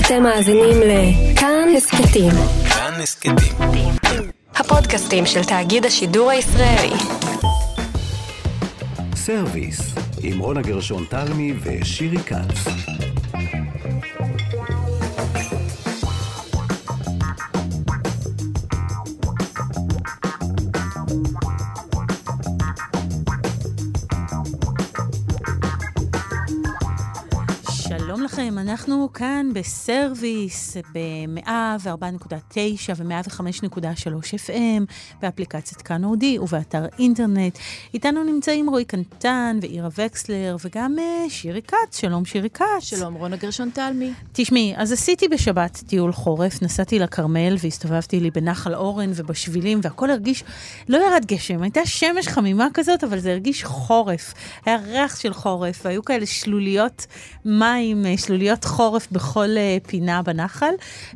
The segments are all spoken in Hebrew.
אתם מאזינים לכאן הסכתים. כאן הסכתים. הפודקאסטים של תאגיד השידור הישראלי. סרוויס, עם רונה גרשון תלמי ושירי כץ. אנחנו כאן בסרוויס ב-104.9 ו-105.3 FM, באפליקציית כאן אודי ובאתר אינטרנט. איתנו נמצאים רועי קנטן ואירה וקסלר וגם uh, שירי כץ. שלום שירי כץ. שלום רונה גרשון תלמי. תשמעי, אז עשיתי בשבת טיול חורף, נסעתי לכרמל והסתובבתי לי בנחל אורן ובשבילים והכל הרגיש, לא ירד גשם, הייתה שמש חמימה כזאת, אבל זה הרגיש חורף. היה ריח של חורף והיו כאלה שלוליות מים, אה, שלוליות חורף בכל אה, פינה בנחל,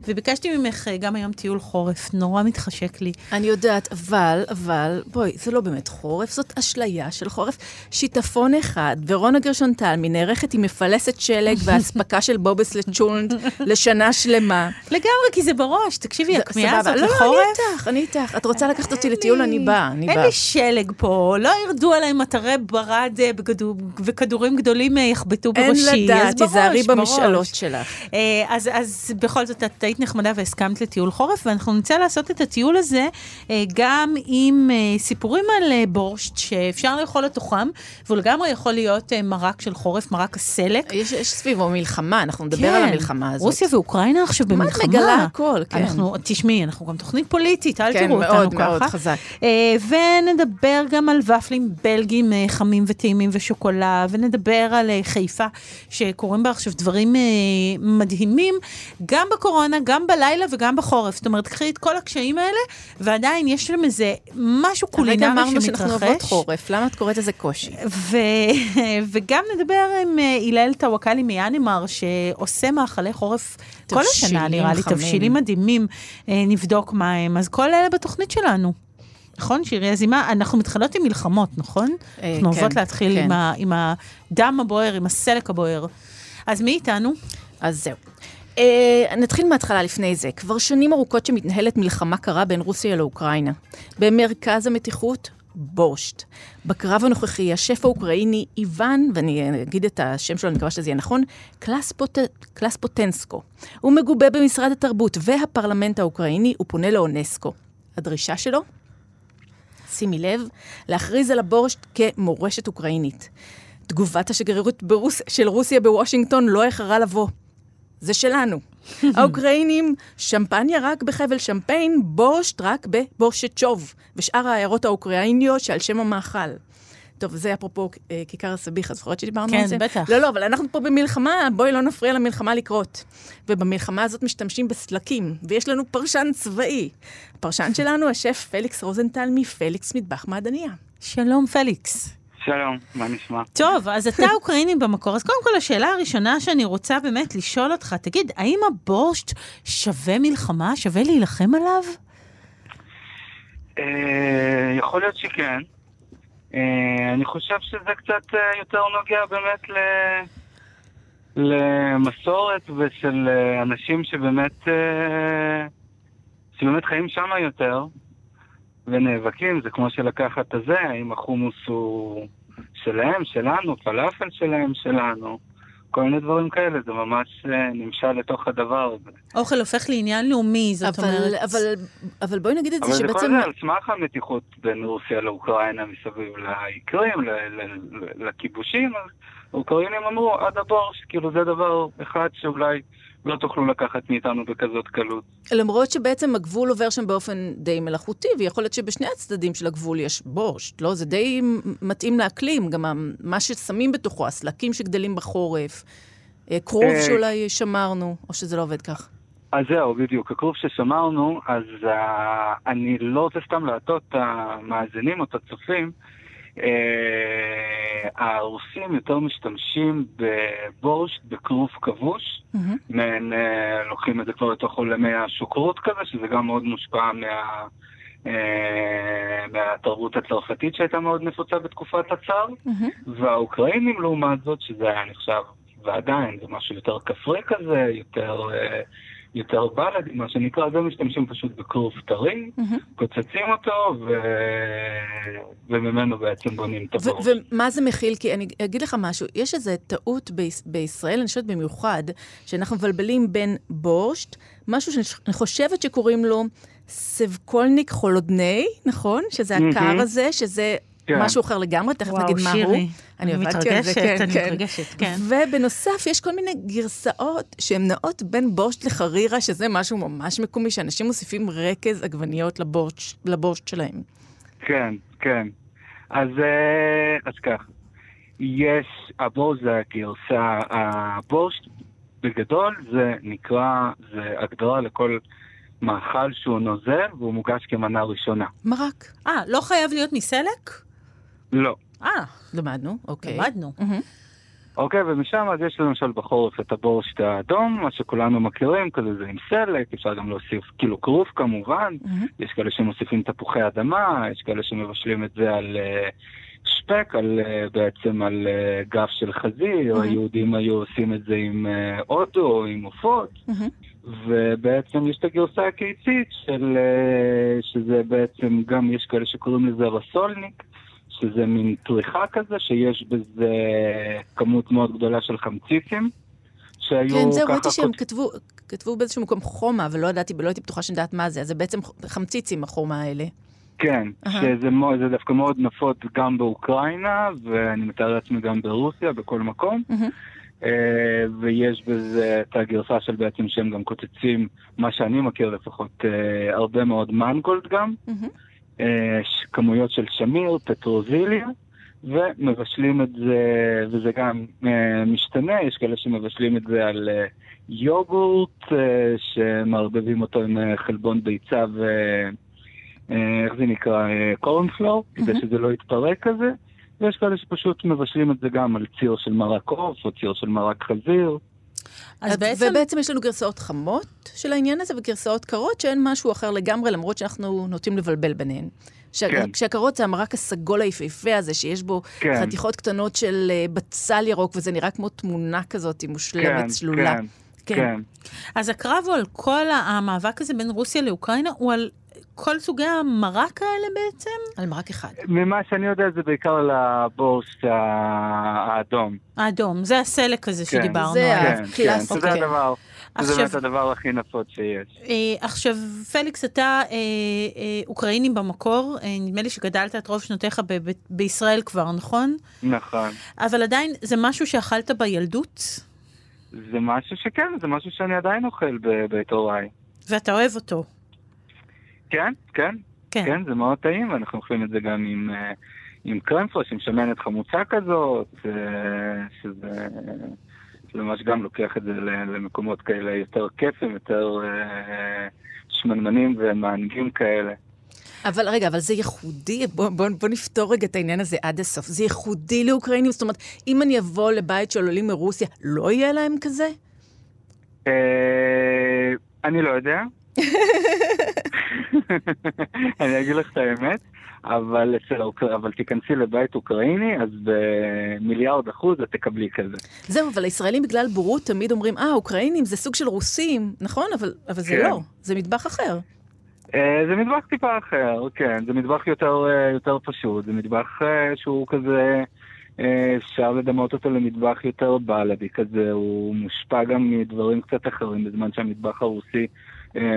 וביקשתי ממך אה, גם היום טיול חורף, נורא מתחשק לי. אני יודעת, אבל, אבל, בואי, זה לא באמת חורף, זאת אשליה של חורף. שיטפון אחד, ורונה גרשון תלמי נערכת עם מפלסת שלג ואספקה של בובס לצ'ולנד לשנה שלמה. לגמרי, כי זה בראש. תקשיבי, הכמיהה הזאת. לא, לחורף... לא, אני איתך, אני איתך. את רוצה לקחת אותי לטיול? אני באה, אני אין באה. לי שלג פה, לא ירדו עליי מטרי ברד אה, וכדורים גדולים יחבטו אין בראשי. אז לדעת, תיזהרי בראש. במשאלות שלך. אה, אז, אז בכל זאת, את היית נחמדה והסכמת לטיול חורף, ואנחנו נמצא לעשות את הטיול הזה אה, גם עם אה, סיפורים על בורשט שאפשר לאכול לתוכם, והוא לגמרי יכול להיות מרק של חורף, מרק הסלק. יש יש סביבו מלחמה, אנחנו נדבר על המלחמה הזאת. כן. רוסיה ואוקראינה עכשיו מה את במלחמה. מגלה הכל, כן. אנחנו, תשמעי, אנחנו גם תוכנית פוליטית, אל כן, תראו מאוד, אותנו מאוד ככה. חזק. אה, ונדבר גם על ופלים בלגים חמים וטעימים ושוקולד, ונדבר על חיפה, שקורים בה עכשיו דברים מדהימים, גם בקורונה, גם בלילה וגם בחורף. זאת אומרת, קחי את כל הקשיים האלה, ועדיין יש שם איזה משהו הרגע קולינרי אמרנו שמתרחש. שאנחנו אוהבות חורף, למה את קוראת לזה קושי? ו... וגם נדבר עם אה, הלל טוואקלי מיאנימר, שעושה מאכלי חורף כל השנה, נראה לי, חמים. תבשילים מדהימים, אה, נבדוק מה הם. אז כל אלה בתוכנית שלנו. נכון, שירי הזימה? אנחנו מתחילות עם מלחמות, נכון? אה, אנחנו כן, אוהבות להתחיל כן. עם, ה... עם הדם הבוער, עם הסלק הבוער. אז מי איתנו? אז זהו. Uh, נתחיל מההתחלה לפני זה. כבר שנים ארוכות שמתנהלת מלחמה קרה בין רוסיה לאוקראינה. במרכז המתיחות, בורשט. בקרב הנוכחי, השף האוקראיני איוון, ואני אגיד את השם שלו, אני מקווה שזה יהיה נכון, קלספוט... קלספוטנסקו. הוא מגובה במשרד התרבות והפרלמנט האוקראיני, הוא פונה לאונסקו. הדרישה שלו? שימי לב, להכריז על הבורשט כמורשת אוקראינית. תגובת השגרירות ברוס... של רוסיה בוושינגטון לא איחרה לבוא. זה שלנו. האוקראינים, שמפניה רק בחבל שמפיין, בורשט רק בבורשצ'וב, ושאר העיירות האוקראיניות שעל שם המאכל. טוב, זה אפרופו אה, כיכר הסביח, אז זוכרת שדיברנו כן, על זה? בטח. לא, לא, אבל אנחנו פה במלחמה, בואי לא נפריע למלחמה לקרות. ובמלחמה הזאת משתמשים בסלקים, ויש לנו פרשן צבאי. הפרשן שלנו, השף פליקס רוזנטל מפליקס מטבח מעדניה. שלום, פליקס. שלום, מה נשמע? טוב, אז אתה אוקראיני במקור, אז קודם כל השאלה הראשונה שאני רוצה באמת לשאול אותך, תגיד, האם הבורשט שווה מלחמה? שווה להילחם עליו? אה, יכול להיות שכן. אה, אני חושב שזה קצת אה, יותר נוגע באמת ל... למסורת ושל אנשים שבאמת, שבאמת חיים שם יותר ונאבקים, זה כמו שלקחת את הזה, האם החומוס הוא שלהם, שלנו, פלאפל שלהם, שלנו. כל מיני דברים כאלה, זה ממש אה, נמשל לתוך הדבר הזה. אוכל הופך לעניין לאומי, זאת אבל, אומרת... אבל, אבל בואי נגיד את אבל זה זה כל שבעצם... זה על סמך המתיחות בין רוסיה לאוקראינה מסביב לאיכרים, ל- ל- ל- לכיבושים, אז האוקראינים אמרו עד הבורש, כאילו זה דבר אחד שאולי לא תוכלו לקחת מאיתנו בכזאת קלות. למרות שבעצם הגבול עובר שם באופן די מלאכותי, ויכול להיות שבשני הצדדים של הגבול יש בורשט, לא? זה די מתאים לאקלים, גם מה ששמים בתוכו, הסלקים שגדלים בחורף, אה, כרוב אה, שאולי שמרנו, או שזה לא עובד כך. אז זהו, בדיוק. הכרוב ששמרנו, אז uh, אני לא רוצה סתם להטעות את המאזינים או את הצופים. Uh, הרוסים יותר משתמשים בבורשט, בכרוב כבוש. מעין, אה, לוקחים את זה כבר לתוך עולמי השוקרות כזה, שזה גם מאוד מושפע מה, אה, מהתרבות הצרפתית שהייתה מאוד נפוצה בתקופת הצאר, מהמם. והאוקראינים לעומת זאת, שזה היה נחשב ועדיין זה משהו יותר כפרי כזה, יותר, אה, יותר בלדי, מה שנקרא, אז הם משתמשים פשוט בכרוב טרי, קוצצים אותו, ו... וממנו בעצם בונים את הבורש. ומה זה מכיל? כי אני אגיד לך משהו, יש איזו טעות ביש- בישראל, אני חושבת במיוחד, שאנחנו מבלבלים בין בורשט, משהו שאני חושבת שקוראים לו סבקולניק חולודני, נכון? שזה הקר מהמם. הזה, שזה כן. משהו אחר לגמרי, תכף וואו, נגיד מה הוא. שירי, אני אני עבדתי על זה, מתרגשת, כן, אני כן. מתרגשת, כן. ובנוסף, יש כל מיני גרסאות שהן נעות בין בורשט לחרירה, שזה משהו ממש מקומי, שאנשים מוסיפים רקז עגבניות לבורשט, לבורשט שלהם. כן, כן. אז, אה, אז כך, יש, הבורש זה הגרסה, הבורש בגדול זה נקרא, זה הגדרה לכל מאכל שהוא נוזל והוא מוגש כמנה ראשונה. מרק. אה, לא חייב להיות מסלק? לא. אה, למדנו, אוקיי. למדנו. אוקיי, ומשם אז יש למשל בחורף את הבורשט האדום, מה שכולנו מכירים, כזה זה עם סלק, אפשר גם להוסיף כאילו כרוב כמובן, מהמם. יש כאלה שמוסיפים תפוחי אדמה, יש כאלה שמבשלים את זה על אה, שפק, על, אה, בעצם על אה, גף של חזיר, Mhm. היהודים היו עושים את זה עם אה, אוטו, עם עופות, מהמם. ובעצם יש את הגרסה הקיצית של, אה, שזה בעצם גם, יש כאלה שקוראים לזה רסולניק, שזה מין טריחה כזה, שיש בזה כמות מאוד גדולה של חמציצים, שהיו כן, ככה ראיתי שהם כות- כתבו, כתבו באיזשהו מקום חומה, ולא ידעתי, ולא הייתי בטוחה שאני יודעת מה זה, אז זה בעצם חמציצים, החומה האלה. כן. שזה זה דווקא מאוד נפוץ גם באוקראינה, ואני מתאר לעצמי גם ברוסיה, בכל מקום. אה, ויש בזה את הגרסה של בעצם שהם גם קוצצים, מה שאני מכיר לפחות, אה, הרבה מאוד מנגולד גם. אה, כמויות של שמיר, פטרוזיליה, ומבשלים את זה, וזה גם אה, משתנה, יש כאלה שמבשלים את זה על אה, יוגורט, אה, שמערבבים אותו עם אה, חלבון ביצה ו... אה, איך זה נקרא? קורנפלור, כדי מהמם. שזה לא יתפרק כזה. ויש כאלה שפשוט מבשלים את זה גם על ציר של מרק עוף או ציר של מרק חזיר. אז בעצם... ובעצם יש לנו גרסאות חמות של העניין הזה, וגרסאות קרות שהן משהו אחר לגמרי, למרות שאנחנו נוטים לבלבל ביניהן. שה- כן. כשהקרות זה המרק הסגול היפהפה הזה, שיש בו כן. חתיכות קטנות של אה, בצל ירוק, וזה נראה כמו תמונה כזאת, מושלמת, צלולה. כן, כן. כן. אז הקרב הוא על כל המאבק הזה בין רוסיה לאוקראינה, הוא על כל סוגי המרק האלה בעצם? על מרק אחד. ממה שאני יודע זה בעיקר על הבורסט האדום. האדום, זה הסלק הזה כן. שדיברנו זה עליו. כן, כן, הקלאסי, שזה כן. הדבר, זה עכשיו- באמת הדבר הכי נפוץ שיש. אה, עכשיו, פליקס, אתה אה, אה, אוקראיני במקור, אה, נדמה לי שגדלת את רוב שנותיך ב- ב- בישראל כבר, נכון? נכון. אבל עדיין, זה משהו שאכלת בילדות, זה משהו שכן, זה משהו שאני עדיין אוכל בבית הוריי. ואתה אוהב אותו. כן, כן, כן. כן, זה מאוד טעים, ואנחנו אוכלים את זה גם עם, אה, עם קרמפוש, עם שמנת חמוצה כזאת, אה, שזה... שזה ממש גם לוקח את זה למקומות כאלה יותר כיפים, יותר אה, שמנמנים ומענגים כאלה. אבל רגע, אבל זה ייחודי, בוא, בוא, בוא נפתור רגע את העניין הזה עד הסוף. זה ייחודי לאוקראינים? זאת אומרת, אם אני אבוא לבית של עולים מרוסיה, לא יהיה להם כזה? אני לא יודע. אני אגיד לך את האמת, אבל, אצל האוקר... אבל תיכנסי לבית אוקראיני, אז במיליארד אחוז את תקבלי כזה. זהו, אבל הישראלים בגלל בורות תמיד אומרים, אה, אוקראינים זה סוג של רוסים, נכון? אבל, אבל זה כן. לא, זה מטבח אחר. אה, זה מטבח טיפה אחר, כן, זה מטבח יותר, אה, יותר פשוט, זה מטבח אה, שהוא כזה, אפשר לדמות אותו למטבח יותר בלדי כזה, הוא מושפע גם מדברים קצת אחרים, בזמן שהמטבח הרוסי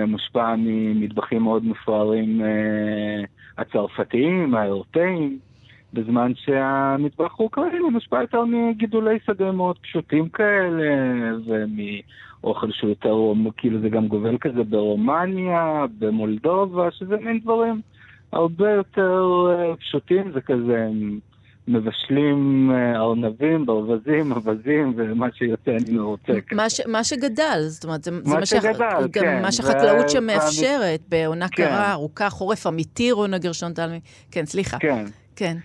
מושפע ממטבחים מאוד מפוארים אה, הצרפתיים, האירופאים, בזמן שהמטבח האוקראיני מושפע יותר מגידולי שדה מאוד פשוטים כאלה, ומאוכל שהוא יותר, כאילו זה גם גובל כזה ברומניה, במולדובה, שזה מין דברים הרבה יותר אה, פשוטים, זה כזה מבשלים אה, ארנבים, ברווזים, אווזים, ומה שיוצא אני מרוצה. כזה. מה, ש, מה שגדל, זאת אומרת, זה, מה מה, שגדל, גם כן, מה שהחקלאות ו- שם מאפשרת, בעונה כן. קרה, ארוכה, חורף אמיתי, רונה גרשון תלמי. כן, סליחה. כן. כן.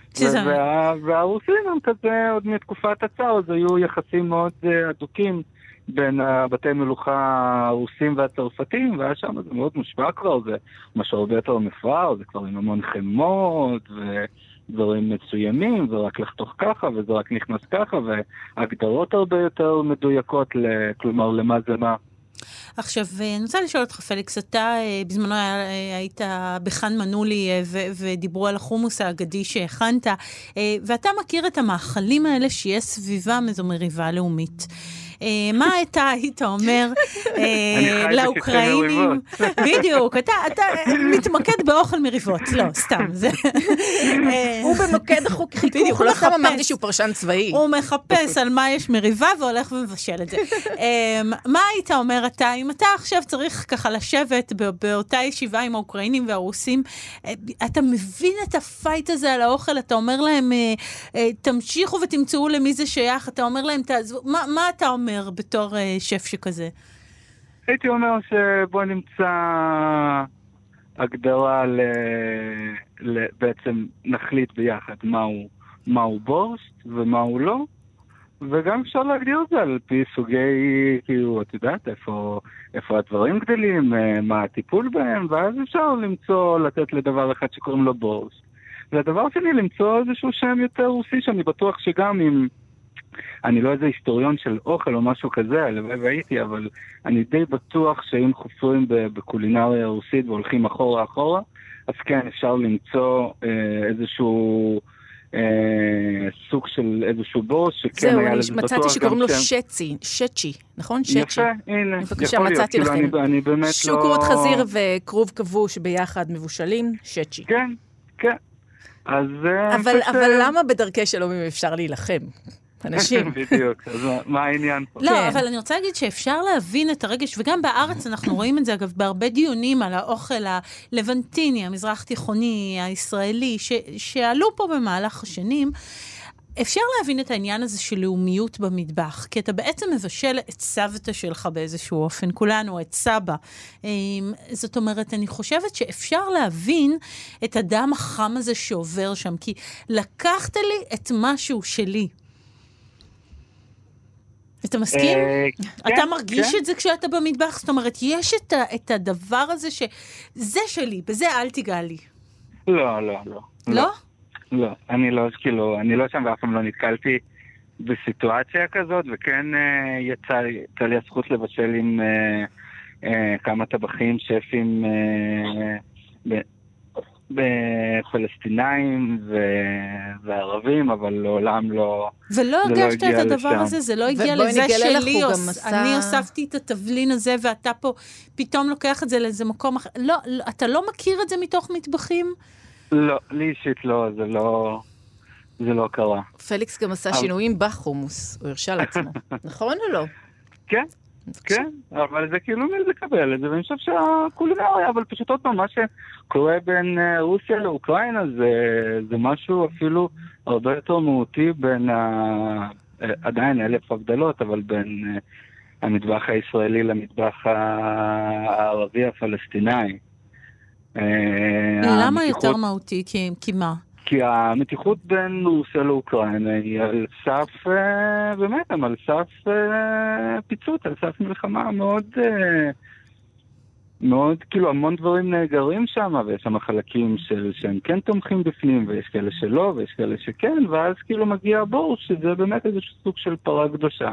והרוסים הם כזה, עוד מתקופת הצאר, אז היו יחסים מאוד אה, הדוקים בין הבתי מלוכה הרוסים והצרפתים, והיה שם זה מאוד מושפע כבר, זה משהו הרבה יותר מפואר, זה כבר עם המון חמות, ו... דברים מסוימים, ורק לחתוך ככה, וזה רק נכנס ככה, והגדרות הרבה יותר מדויקות, כלומר, למה זה מה. עכשיו, אני רוצה לשאול אותך, פליקס, אתה אה, בזמנו אה, היית בחאן מנולי אה, ודיברו על החומוס האגדי שהכנת, ואתה מכיר את המאכלים האלה שיש סביבם איזו מריבה לאומית. אה, מה אתה היית אומר אה, לאוקראינים? בדיוק, אתה מתמקד באוכל מריבות, לא, סתם. הוא במוקד החיכוך, לא סתם אמרתי שהוא פרשן צבאי. הוא מחפש על מה יש מריבה והולך ומבשל את זה. אה, מה היית אומר אתה, אם אתה עכשיו צריך ככה לשבת באותה ישיבה עם האוקראינים והרוסים, אתה מבין את ה fight הזה על האוכל, אתה אומר להם, תמשיכו ותמצאו למי זה שייך, אתה אומר להם, תעזבו, מה אתה אומר? אומר בתור אה, שף שכזה? הייתי אומר שבוא נמצא הגדרה ל... ל... בעצם נחליט ביחד מהו, מהו בורסט ומהו לא, וגם אפשר להגדיר את זה על פי סוגי, כאילו, את יודעת, איפה, איפה הדברים גדלים, אה, מה הטיפול בהם, ואז אפשר למצוא, לתת לדבר אחד שקוראים לו בורסט. והדבר שני, למצוא איזשהו שם יותר רוסי, שאני בטוח שגם אם... אני לא איזה היסטוריון של אוכל או משהו כזה, הלוואי והייתי, אבל אני די בטוח שאם חופרים בקולינריה רוסית והולכים אחורה אחורה, אז כן, אפשר למצוא אה, איזשהו... אה, סוג של איזשהו בוס, שכן זהו, היה לזה בטוח. זהו, מצאתי שקוראים לו שצי, שצ'י, נכון? שצ'י. יפה, הנה, בבקשה, מצאתי כאילו, לכם. אני, אני באמת שוקורות לא... שוקורות חזיר וכרוב כבוש ביחד מבושלים, שצ'י. כן, כן. אז... אה, אבל, אבל למה בדרכי שלום אם אפשר להילחם? אנשים. בדיוק, אז מה העניין פה? לא, כן. אבל אני רוצה להגיד שאפשר להבין את הרגש, וגם בארץ אנחנו רואים את זה, אגב, בהרבה דיונים על האוכל הלבנטיני, המזרח תיכוני, הישראלי, ש, שעלו פה במהלך השנים. אפשר להבין את העניין הזה של לאומיות במטבח, כי אתה בעצם מבשל את סבתא שלך באיזשהו אופן, כולנו, את סבא. אמ, זאת אומרת, אני חושבת שאפשר להבין את הדם החם הזה שעובר שם, כי לקחת לי את משהו שלי. אתה מסכים? אה, אתה כן, מרגיש כן. את זה כשאתה במטבח? זאת אומרת, יש את הדבר הזה ש... זה שלי, בזה אל תיגע לי. לא, לא, לא. לא? לא, אני לא, כאילו, אני לא שם ואף פעם לא נתקלתי בסיטואציה כזאת, וכן אה, יצא, יצא לי הזכות לבשל עם אה, כמה טבחים, שפים בפלסטינאים ו... וערבים, אבל לעולם לא... ולא לא הרגשת לא את הדבר לשם. הזה, זה לא הגיע לזה שלי, אוס... אני הוספתי את התבלין הזה ואתה פה פתאום לוקח את זה לאיזה מקום אחר. לא, לא, אתה לא מכיר את זה מתוך מטבחים? לא, לי אישית לא, זה לא... זה לא קרה. פליקס גם עשה שינויים בחומוס, הוא הרשה לעצמו. נכון או לא? כן, כן, אבל זה כאילו מי לקבל את זה, ואני חושב שהקולינריה, אבל פשוט עוד פעם, מה שקורה בין אה, רוסיה לאוקראינה זה, זה משהו אפילו הרבה יותר מהותי בין, ה... אה, עדיין אלף הבדלות, אבל בין אה, המטבח הישראלי למטבח הערבי הפלסטיני. למה יותר מהותי? כי, כי מה? כי המתיחות בין רוסיה לאוקראינה היא על סף, אה, באמת, הם על סף אה, פיצוץ, על סף מלחמה מאוד, אה, מאוד, כאילו המון דברים נאגרים שם, ויש שם חלקים של, שהם כן תומכים בפנים, ויש כאלה שלא, ויש כאלה שכן, ואז כאילו מגיע הבור, שזה באמת איזשהו סוג של פרה קדושה.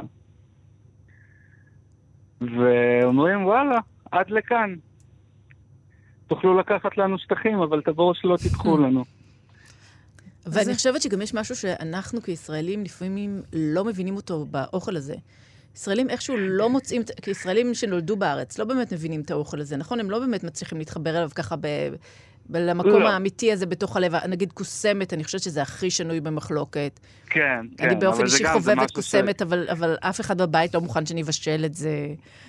ואומרים, וואלה, עד לכאן. תוכלו לקחת לנו שטחים, אבל את הבור שלא תיקחו לנו. ואני זה... חושבת שגם יש משהו שאנחנו כישראלים לפעמים לא מבינים אותו באוכל הזה. ישראלים איכשהו לא מוצאים, כישראלים שנולדו בארץ, לא באמת מבינים את האוכל הזה, נכון? הם לא באמת מצליחים להתחבר אליו ככה ב... למקום לא. האמיתי הזה בתוך הלב. נגיד קוסמת, אני חושבת שזה הכי שנוי במחלוקת. כן, כן. אני באופן אישי חובבת קוסמת, ש... אבל, אבל אף אחד בבית לא מוכן שאני אבשל את זה.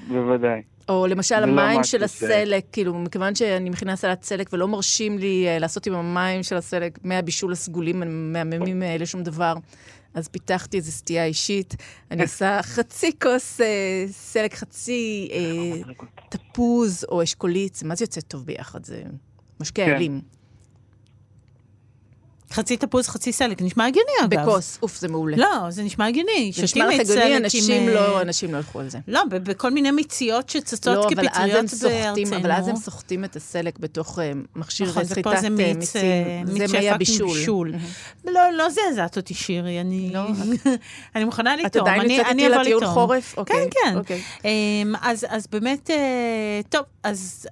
בוודאי. או למשל לא המים לא של הסלק, כאילו, מכיוון שאני מכינה סלט סלק ולא מרשים לי uh, לעשות עם המים של הסלק, מהבישול הסגולים המהממים האלה שום דבר. אז פיתחתי איזו סטייה אישית. אני עושה חצי כוס uh, סלק, חצי uh, תפוז או אשכולית, מה זה יוצא טוב ביחד? זה משקה כן. אלים. חצי תפוז, חצי סלק, נשמע הגיוני אגב. בכוס, אוף, זה מעולה. לא, זה נשמע הגיוני. זה נשמע לך הגיוני, אנשים עם, לא, אה, אנשים לא ילכו על זה. לא, ב- בכל מיני מיציות שצצות לא, כפטריות סוחטים, בארצנו. אבל אז הם סוחטים את הסלק בתוך אה, מכשיר נכון, סחיטת ופה זה אה, מיץ, מיצים. אה, זה מי שהפק הבישול. מבישול. לא, לא זעזעת אותי, שירי, אני... לא? אני מוכנה את לטעום. עדיין אני- יוצאת איתי לטיול. חורף? אוקיי, כן, כן. אוקיי. אמ, אז באמת, אה, טוב, אז...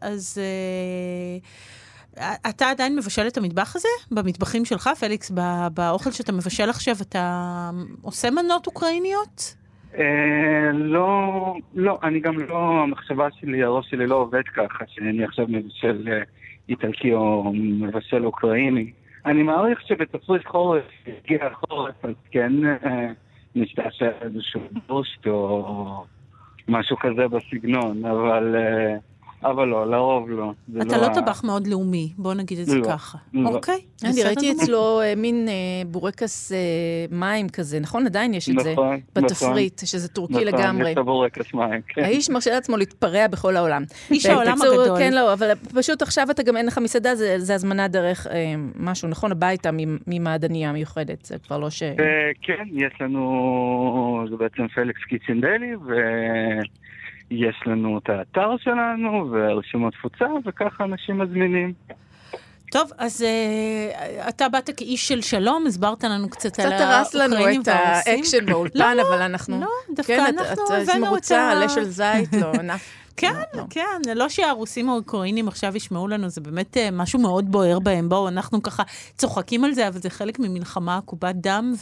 אתה עדיין מבשל את המטבח הזה? במטבחים שלך, פליקס, ב- באוכל שאתה מבשל עכשיו, אתה עושה מנות אוקראיניות? אה, לא, לא, אני גם לא, המחשבה שלי, הראש שלי לא עובד ככה, שאני עכשיו מבשל אה, איטלקי או מבשל אוקראיני. אני מעריך שבתפריט חורף, הגיע החורף, אז כן אה, נשתעשע איזשהו בוסט או משהו כזה בסגנון, אבל, אה, אבל לא, לרוב לא. אתה לא ה- טבח מאוד לאומי, בוא נגיד את זה לא, ככה. לא. אוקיי, אני ראיתי. אצלו אה, מין אה, בורקס אה, מים כזה, נכון? עדיין יש את זה נכון, בתפריט, שזה טורקי נכון, לגמרי. יש את הבורקס מים, כן. האיש מרשה לעצמו להתפרע בכל העולם. איש העולם הגדול. כן, לא, אבל פשוט עכשיו אתה גם אין לך מסעדה, זה, זה הזמנה דרך אה, משהו, נכון? הביתה מ- ממעדניה מיוחדת, זה כבר לא ש... כן, יש לנו, זה בעצם פליקס קיצ'ן דלי, ויש לנו את האתר שלנו, ורשימות תפוצה, וככה אנשים מזמינים. טוב, אז אה, אתה באת כאיש של שלום, הסברת לנו קצת על קצת הרס לנו האוקראינים את והרוסים. האקשן באולפן, לא, אבל אנחנו... לא, דווקא כן, אנחנו את הבאנו את מרוצה, ה- עלה של זית, לא, ענף. כן, לא, לא. כן, לא שהרוסים האוקראינים עכשיו ישמעו לנו, זה באמת אה, משהו מאוד בוער בהם. בואו, אנחנו ככה צוחקים על זה, אבל זה חלק ממלחמה עקובת דם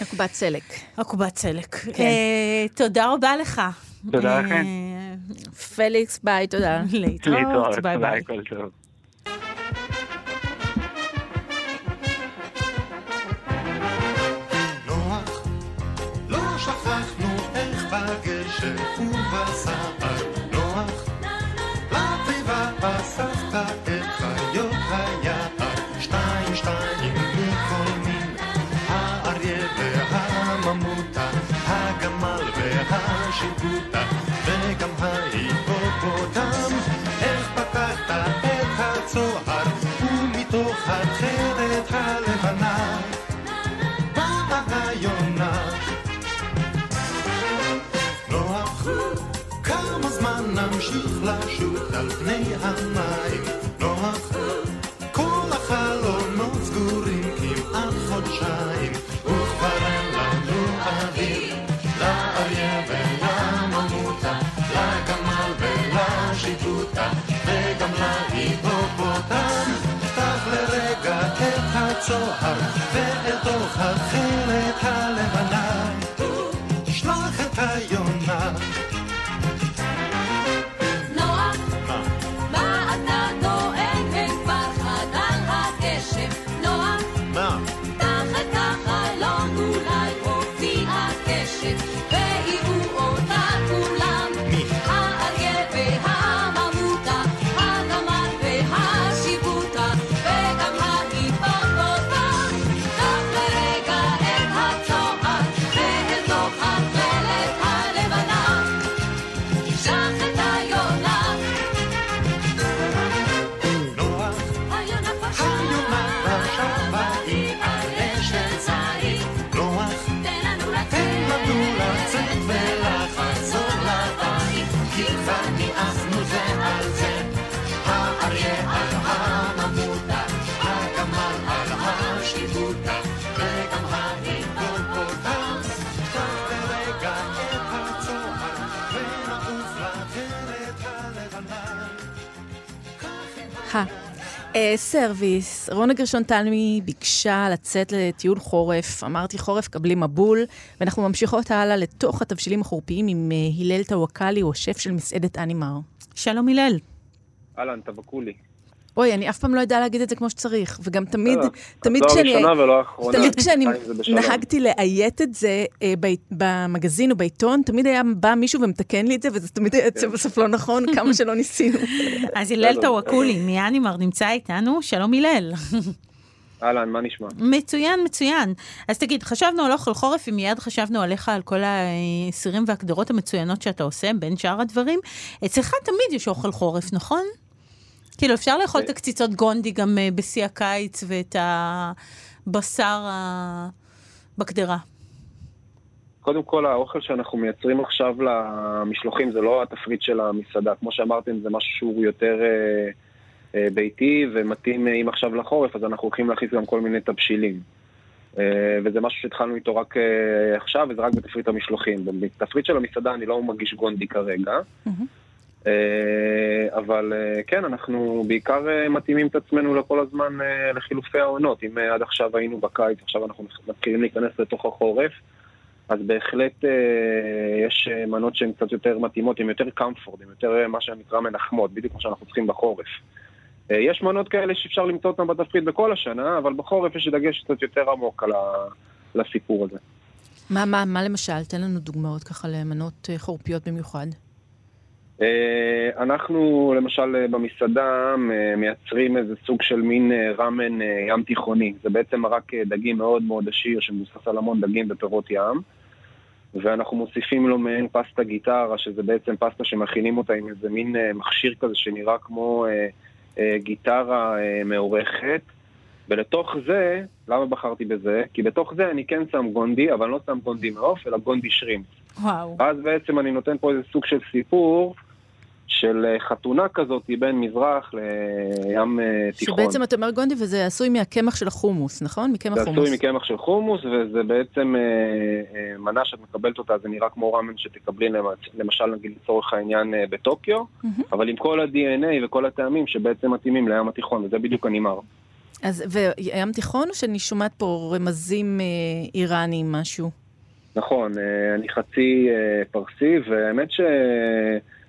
עקובת סלק. ועקובת סלק. כן. אה, תודה רבה לך. תודה אה, לכם. פליקס, ביי, תודה. להתראות, ביי ביי. זמן נמשיך לשוט על פני המים? נוח, כל החלונות סגורים כמעט חודשיים, וכבר אין לנו אוויר לאריה ולממותה, לגמל ולשיבוטה, וגם להיפופוטם. פתח לרגע את הצוהר, ואל תוך התכלת הלבנה, שלח את היונה. סרוויס, רונה גרשון תלמי ביקשה לצאת לטיול חורף. אמרתי חורף, קבלי מבול, ואנחנו ממשיכות הלאה לתוך התבשילים החורפיים עם אה, הלל טוואקלי, הוא השף של מסעדת אנימר. שלום הלל. אהלן, טוואקולי. אוי, אני אף פעם לא יודע להגיד את זה כמו שצריך, וגם תמיד, בסדר. תמיד לא כשאני... הראשונה ולא האחרונה. תמיד כשאני. נהגתי לאיית את זה אה, במגזין או בעיתון, תמיד היה בא מישהו ומתקן לי את זה, וזה תמיד היה יוצא בסוף לא נכון, כמה שלא ניסינו. אז הלל בסדר, טוואקולי מאנימר נמצא איתנו, שלום הלל. אהלן, מה נשמע? מצוין, מצוין. אז תגיד, חשבנו על אוכל חורף, ומיד חשבנו עליך, על כל הסירים והקדרות המצוינות שאתה עושה, בין שאר הדברים. אצלך תמיד יש אוכל חורף, נכון? כאילו, אפשר לאכול את הקציצות גונדי גם אה, בשיא הקיץ, ואת. הבשר ה... בקדרה? קודם כל, האוכל שאנחנו מייצרים עכשיו למשלוחים זה לא התפריט של המסעדה. כמו שאמרתם, זה משהו שהוא יותר אה, אה, ביתי ומתאים, אה, אם עכשיו לחורף, אז אנחנו הולכים להכניס גם כל מיני תבשילים. אה, וזה משהו שהתחלנו איתו רק אה, עכשיו, וזה רק בתפריט המשלוחים. בתפריט של המסעדה אני לא מרגיש גונדי כרגע. אה, אבל אה, כן, אנחנו בעיקר אה, מתאימים את עצמנו לכל הזמן אה, לחילופי העונות. אם אה, עד עכשיו היינו בקיץ, עכשיו אנחנו מתחילים להיכנס לתוך החורף, אז בהחלט אה, יש אה, מנות שהן קצת יותר מתאימות, הן יותר קמפורד, הן יותר אה, מה שנקרא מנחמות, בדיוק כמו שאנחנו צריכים בחורף. אה, יש מנות כאלה שאפשר למצוא אותן בתפריט בכל השנה, אבל בחורף יש דגש קצת יותר עמוק על ה- לסיפור הזה. מה, מה, מה למשל? תן לנו דוגמאות ככה למנות אה, חורפיות במיוחד. אה, אנחנו למשל אה, במסעדה מ- מייצרים איזה סוג של מין אה, ראמן אה, ים תיכוני. זה בעצם אה, דגים מאוד מאוד עשיר שמבוסס על המון דגים ופירות ים. ואנחנו מוסיפים לו מעין פסטה גיטרה, שזה בעצם פסטה שמכינים אותה עם איזה מין אה, מכשיר כזה שנראה כמו אה, אה, גיטרה אה, מעורכת. ולתוך זה, למה בחרתי בזה? כי בתוך זה אני כן שם גונדי, אבל לא שם גונדי מעוף, אלא גונדי שרימפ. וואו. אז בעצם אני נותן פה איזה סוג של סיפור של אה, חתונה כזאת בין מזרח לים אה, תיכון. שבעצם אתה אומר גונדי וזה עשוי מהקמח של החומוס, נכון? מקמח זה חומוס. עשוי מקמח של חומוס, וזה בעצם אה, אה, מנה שאת מקבלת אותה, זה נראה כמו ראמן שתקבלי למ- למשל, נגיד לצורך העניין, אה, בטוקיו, אבל עם כל ה-DNA וכל הטעמים שבעצם מתאימים לים התיכון, וזה בדיוק הנימר. אז, וים תיכון או שאני שומעת פה רמזים אה, איראניים משהו? נכון, אה, אני חצי אה, פרסי, והאמת ש...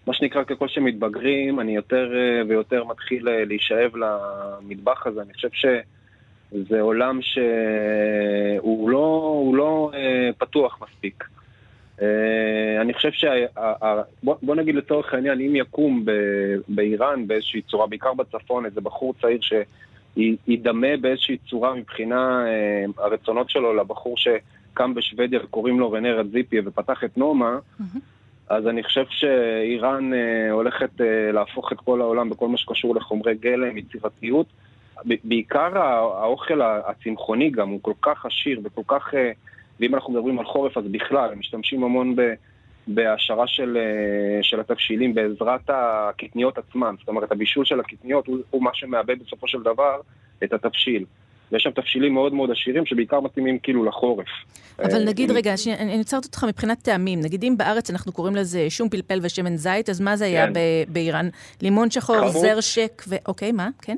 מה שנקרא, ככל שמתבגרים, אני יותר אה, ויותר מתחיל להישאב למטבח הזה. אני חושב שזה עולם שהוא לא, לא פתוח מספיק. אני חושב ש... בוא, נגיד לצורך העניין, אם יקום באיראן באיזושהי צורה, בעיקר בצפון, איזה בחור צעיר שידמה באיזושהי צורה מבחינה אה, הרצונות שלו לבחור שקם בשוודיה וקוראים לו רנה רדזיפי ופתח את נומה, אז אני חושב שאיראן אה, הולכת אה, להפוך את כל העולם בכל מה שקשור לחומרי גלם, יצירתיות. בעיקר האוכל הצמחוני גם הוא כל כך עשיר וכל כך... אה, ואם אנחנו מדברים על חורף אז בכלל, הם משתמשים המון ב... בהעשרה של, אה, של התבשילים בעזרת הקטניות עצמן. זאת אומרת, הבישול של הקטניות הוא, הוא מה שמאבד בסופו של דבר את התבשיל. ויש שם תבשילים מאוד מאוד עשירים שבעיקר מתאימים כאילו לחורף. אבל אה, נגיד, רגע, שנייה, אני עוצרת אותך מבחינת טעמים. נגיד, אם בארץ אנחנו קוראים לזה שום פלפל ושמן זית, אז מה זה היה כן. באיראן? לימון שחור, חמוץ. זר שק ו... אוקיי, מה? כן?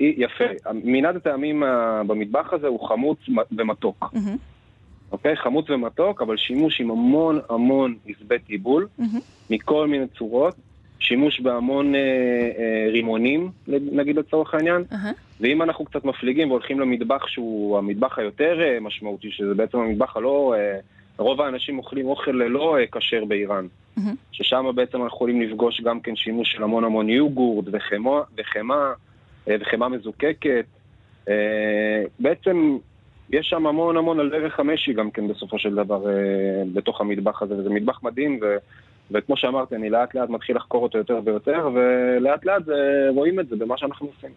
יפה, מנעד הטעמים ה- במטבח הזה הוא חמוץ ומתוק. מהמם, אוקיי? חמוץ ומתוק, אבל שימוש עם המון המון עשבי טיבול, מהמם. מכל מיני צורות, שימוש בהמון אה, אה, רימונים, נגיד לצורך העניין, אהה. ואם אנחנו קצת מפליגים והולכים למטבח שהוא המטבח היותר אה, משמעותי, שזה בעצם המטבח הלא... אה, רוב האנשים אוכלים אוכל ללא אה, כשר באיראן, מהמם. ששם בעצם אנחנו יכולים לפגוש גם כן שימוש של המון המון יוגורט וחמאה, וחמאה, אה, וחמאה מזוקקת. אה, בעצם יש שם המון המון על דרך המשי גם כן בסופו של דבר אה, בתוך המטבח הזה, וזה מטבח מדהים, ו, וכמו שאמרתי, אני לאט לאט מתחיל לחקור אותו יותר ויותר, ולאט לאט זה, רואים את זה במה שאנחנו עושים.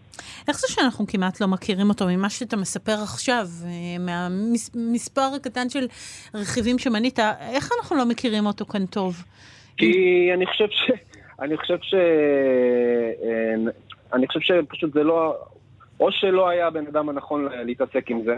איך זה שאנחנו כמעט לא מכירים אותו ממה שאתה מספר עכשיו, אה, מהמספר הקטן של רכיבים שמנית, איך אנחנו לא מכירים אותו כאן טוב? כי אני חושב ש... אני חושב ש... אה, אני חושב שפשוט זה לא... או שלא היה הבן אדם הנכון להתעסק עם זה,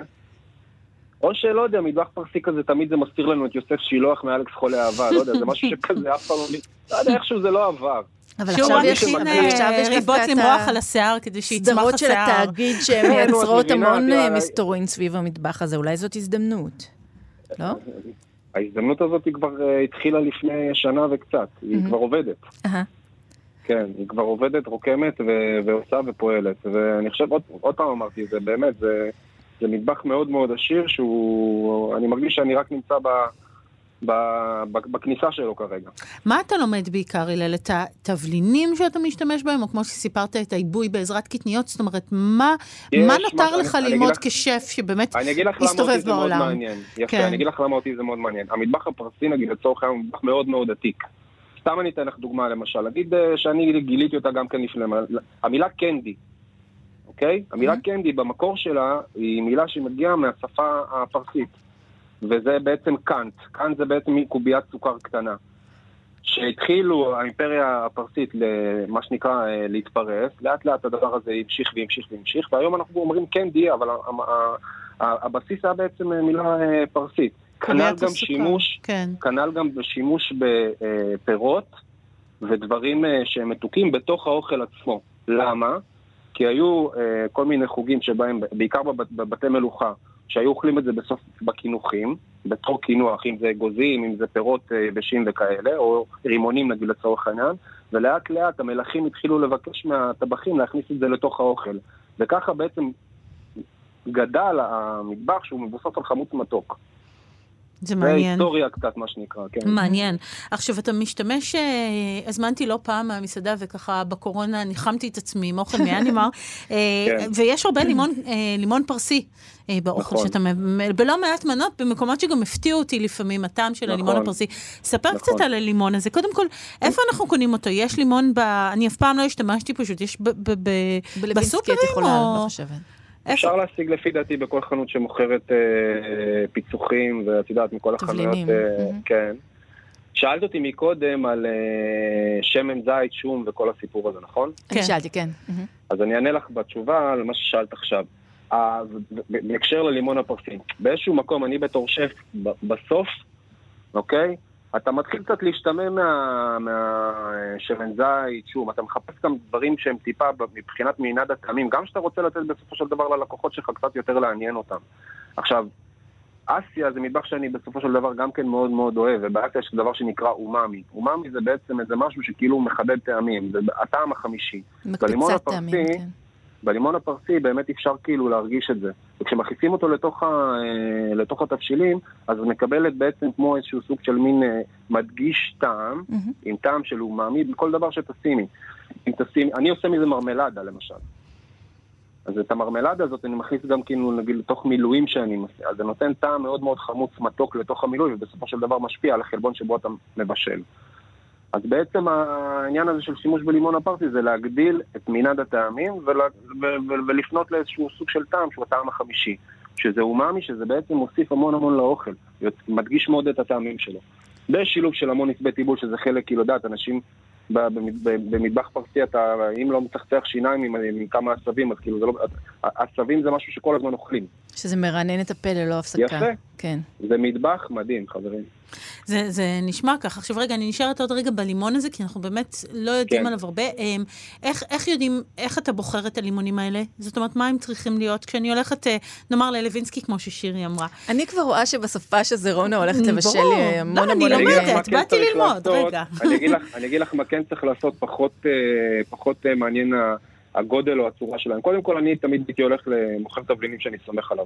או שלא יודע, מטבח פרסי כזה, תמיד זה מזכיר לנו את יוסף שילוח מאלכס חולה אהבה, לא יודע, זה משהו שכזה אף פעם לא... לא יודע, איכשהו זה לא עבר. אבל עכשיו יש, אבל אה, עכשיו יש ריבות למרוח על השיער כדי שיצמח הסדרות של השיער. התאגיד כן, שהן את מייצרות המון אה, מסתורין סביב המטבח הזה, אולי זאת הזדמנות. לא? ההזדמנות הזאת היא כבר אה, התחילה לפני שנה וקצת, היא. כבר עובדת. כן, היא כבר עובדת, רוקמת ועושה ופועלת. ואני חושב, עוד פעם אמרתי, זה באמת, זה, זה מטבח מאוד מאוד עשיר, שהוא... אני מרגיש שאני רק נמצא ב, ב, ב, בכניסה שלו כרגע. מה אתה לומד בעיקר, הלל? את התבלינים שאתה משתמש בהם, או כמו שסיפרת, את העיבוי בעזרת קטניות? זאת אומרת, מה, יש מה נותר אני- לך אני ללמוד לך- כשף שבאמת אני אגיד לך למה אותי זה בעולם? יפה, כן. אני אגיד לך למה אותי זה מאוד מעניין. המטבח הפרסי, נגיד, לצורך העניין, הוא מטבח מאוד מאוד עתיק. סתם אני אתן לך דוגמה, למשל. נגיד אה, שאני גיליתי אותה גם כן לפני... המילה קנדי, אוקיי? המילה קנדי במקור שלה היא מילה שמגיעה מהשפה הפרסית, וזה בעצם קאנט. קאנט זה בעצם קוביית סוכר קטנה. שהתחילו האימפריה הפרסית, למה שנקרא, אה, להתפרס, לאט לאט הדבר הזה המשיך והמשיך והמשיך, והיום אנחנו אומרים קנדי, אבל הבסיס היה בעצם אה, מילה אה, פרסית. כנ"ל קוביית גם. שימוש, כן. כנ"ל גם בשימוש בפירות ודברים שהם מתוקים בתוך האוכל עצמו. למה? כי היו אה, כל מיני חוגים שבהם, בעיקר בבת- בבתי מלוכה, שהיו אוכלים את זה בסוף בקינוחים, בתור קינוח, אם זה אגוזים, אם זה פירות אה, יבשים וכאלה, או רימונים נגיד לצורך העניין, ולאט לאט המלכים התחילו לבקש מהטבחים להכניס את זה לתוך האוכל. וככה בעצם גדל המטבח שהוא מבוסס על חמוץ מתוק. זה זה מעניין. היסטוריה קצת, מה שנקרא, כן. מעניין. עכשיו, אתה משתמש, אה, הזמנתי לא פעם מהמסעדה, וככה בקורונה ניחמתי את עצמי עם אוכל מאנימר, אה, כן. ויש הרבה לימון, אה, לימון פרסי באוכל נכון. שאתה, בלא מעט מנות, במקומות שגם הפתיעו אותי לפעמים, הטעם של הלימון נכון. הפרסי. ספר נכון. קצת על הלימון הזה. קודם כל, איפה אנחנו קונים אותו? יש לימון ב... אני אף פעם לא השתמשתי פשוט, יש ב- ב- ב- בלווינסקי בסופרים את יכולה, או... לא חושבת. אפשר להשיג לפי דעתי בכל חנות שמוכרת אה, פיצוחים, ואת יודעת, מכל החנויות, תבלינים, אה. כן. שאלת אותי מקודם על אה, שמן זית, שום וכל הסיפור הזה, נכון? אני כן. שאלתי, כן. אז אני אענה לך בתשובה על מה ששאלת עכשיו. אה, בהקשר ללימון הפרסי, באיזשהו מקום, אני בתור שף, בסוף, אוקיי? אתה מתחיל קצת להשתמם מה- מהשמן זית, שום, אתה מחפש גם דברים שהם טיפה מבחינת מנעד הטעמים, גם שאתה רוצה לתת בסופו של דבר ללקוחות שלך קצת יותר לעניין אותם. עכשיו, אסיה זה מטבח שאני בסופו של דבר גם כן מאוד מאוד אוהב, ובאסיה יש דבר שנקרא אומאמי. אומאמי זה בעצם איזה משהו שכאילו מחדד טעמים, זה הטעם החמישי. הפרסי, טעמים, כן. בלימון הפרסי באמת אפשר כאילו להרגיש את זה. וכשמכניסים אותו לתוך, ה, אה, לתוך התבשילים, אז מקבלת בעצם כמו איזשהו סוג של מין אה, מדגיש טעם, מהמם. עם טעם של אומאמי, בכל דבר שתשימי. אם תשימי, אני עושה מזה מרמלדה למשל. אז את המרמלדה הזאת אני מכניס גם כאילו נגיד לתוך מילואים שאני עושה. אז זה נותן טעם מאוד מאוד חמוץ מתוק לתוך המילוי, ובסופו של דבר משפיע על החלבון שבו אתה מבשל. אז בעצם העניין הזה של שימוש בלימון הפרסי זה להגדיל את מנעד הטעמים ול, ו, ו, ולפנות לאיזשהו סוג של טעם שהוא הטעם החמישי. שזה אומאמי, שזה בעצם מוסיף המון המון לאוכל, מדגיש מאוד את הטעמים שלו. בשילוב של המון נצבי טיבול, שזה חלק, כאילו, יודעת, אנשים במטבח פרסי, אתה, אם לא מצחצח שיניים עם, עם כמה עשבים, אז כאילו, זה לא, עשבים זה משהו שכל הזמן אוכלים. שזה מרענן את הפה ללא הפסקה. יפה. כן. זה מטבח מדהים, חברים. זה, זה נשמע כך. עכשיו רגע, אני נשארת עוד רגע בלימון הזה, כי אנחנו באמת לא יודעים כן. עליו הרבה. אמ, איך, איך יודעים, איך אתה בוחר את הלימונים האלה? זאת אומרת, מה הם צריכים להיות? כשאני הולכת, אה, נאמר, ללווינסקי, כמו ששירי אמרה. אני כבר רואה שבסופה של רונה הולכת. לבשל לי המון לא, המון... אני אני לומדת, כן באתי צריך ללמוד, לעשות. רגע. אני אגיד לך- אני אגיד לך מה כן צריך לעשות, פחות, אה, פחות אה, מעניין ה- הגודל או הצורה שלהם. קודם כל, אני תמיד הייתי הולך למוכר תבלינים שאני סומך עליו.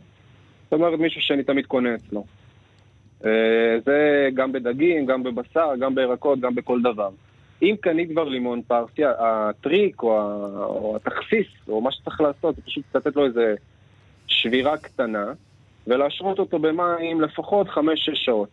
זאת אומרת, מישהו שאני תמיד קונה אצלו. אה, זה גם בדגים, גם בבשר, גם בירקות, גם בכל דבר. אם קנית כבר לימון פרסי, הטריק או, או התכסיס, או מה שצריך לעשות, זה פשוט לתת לו איזה שבירה קטנה, ולהשרות אותו במים לפחות 5-6 שעות.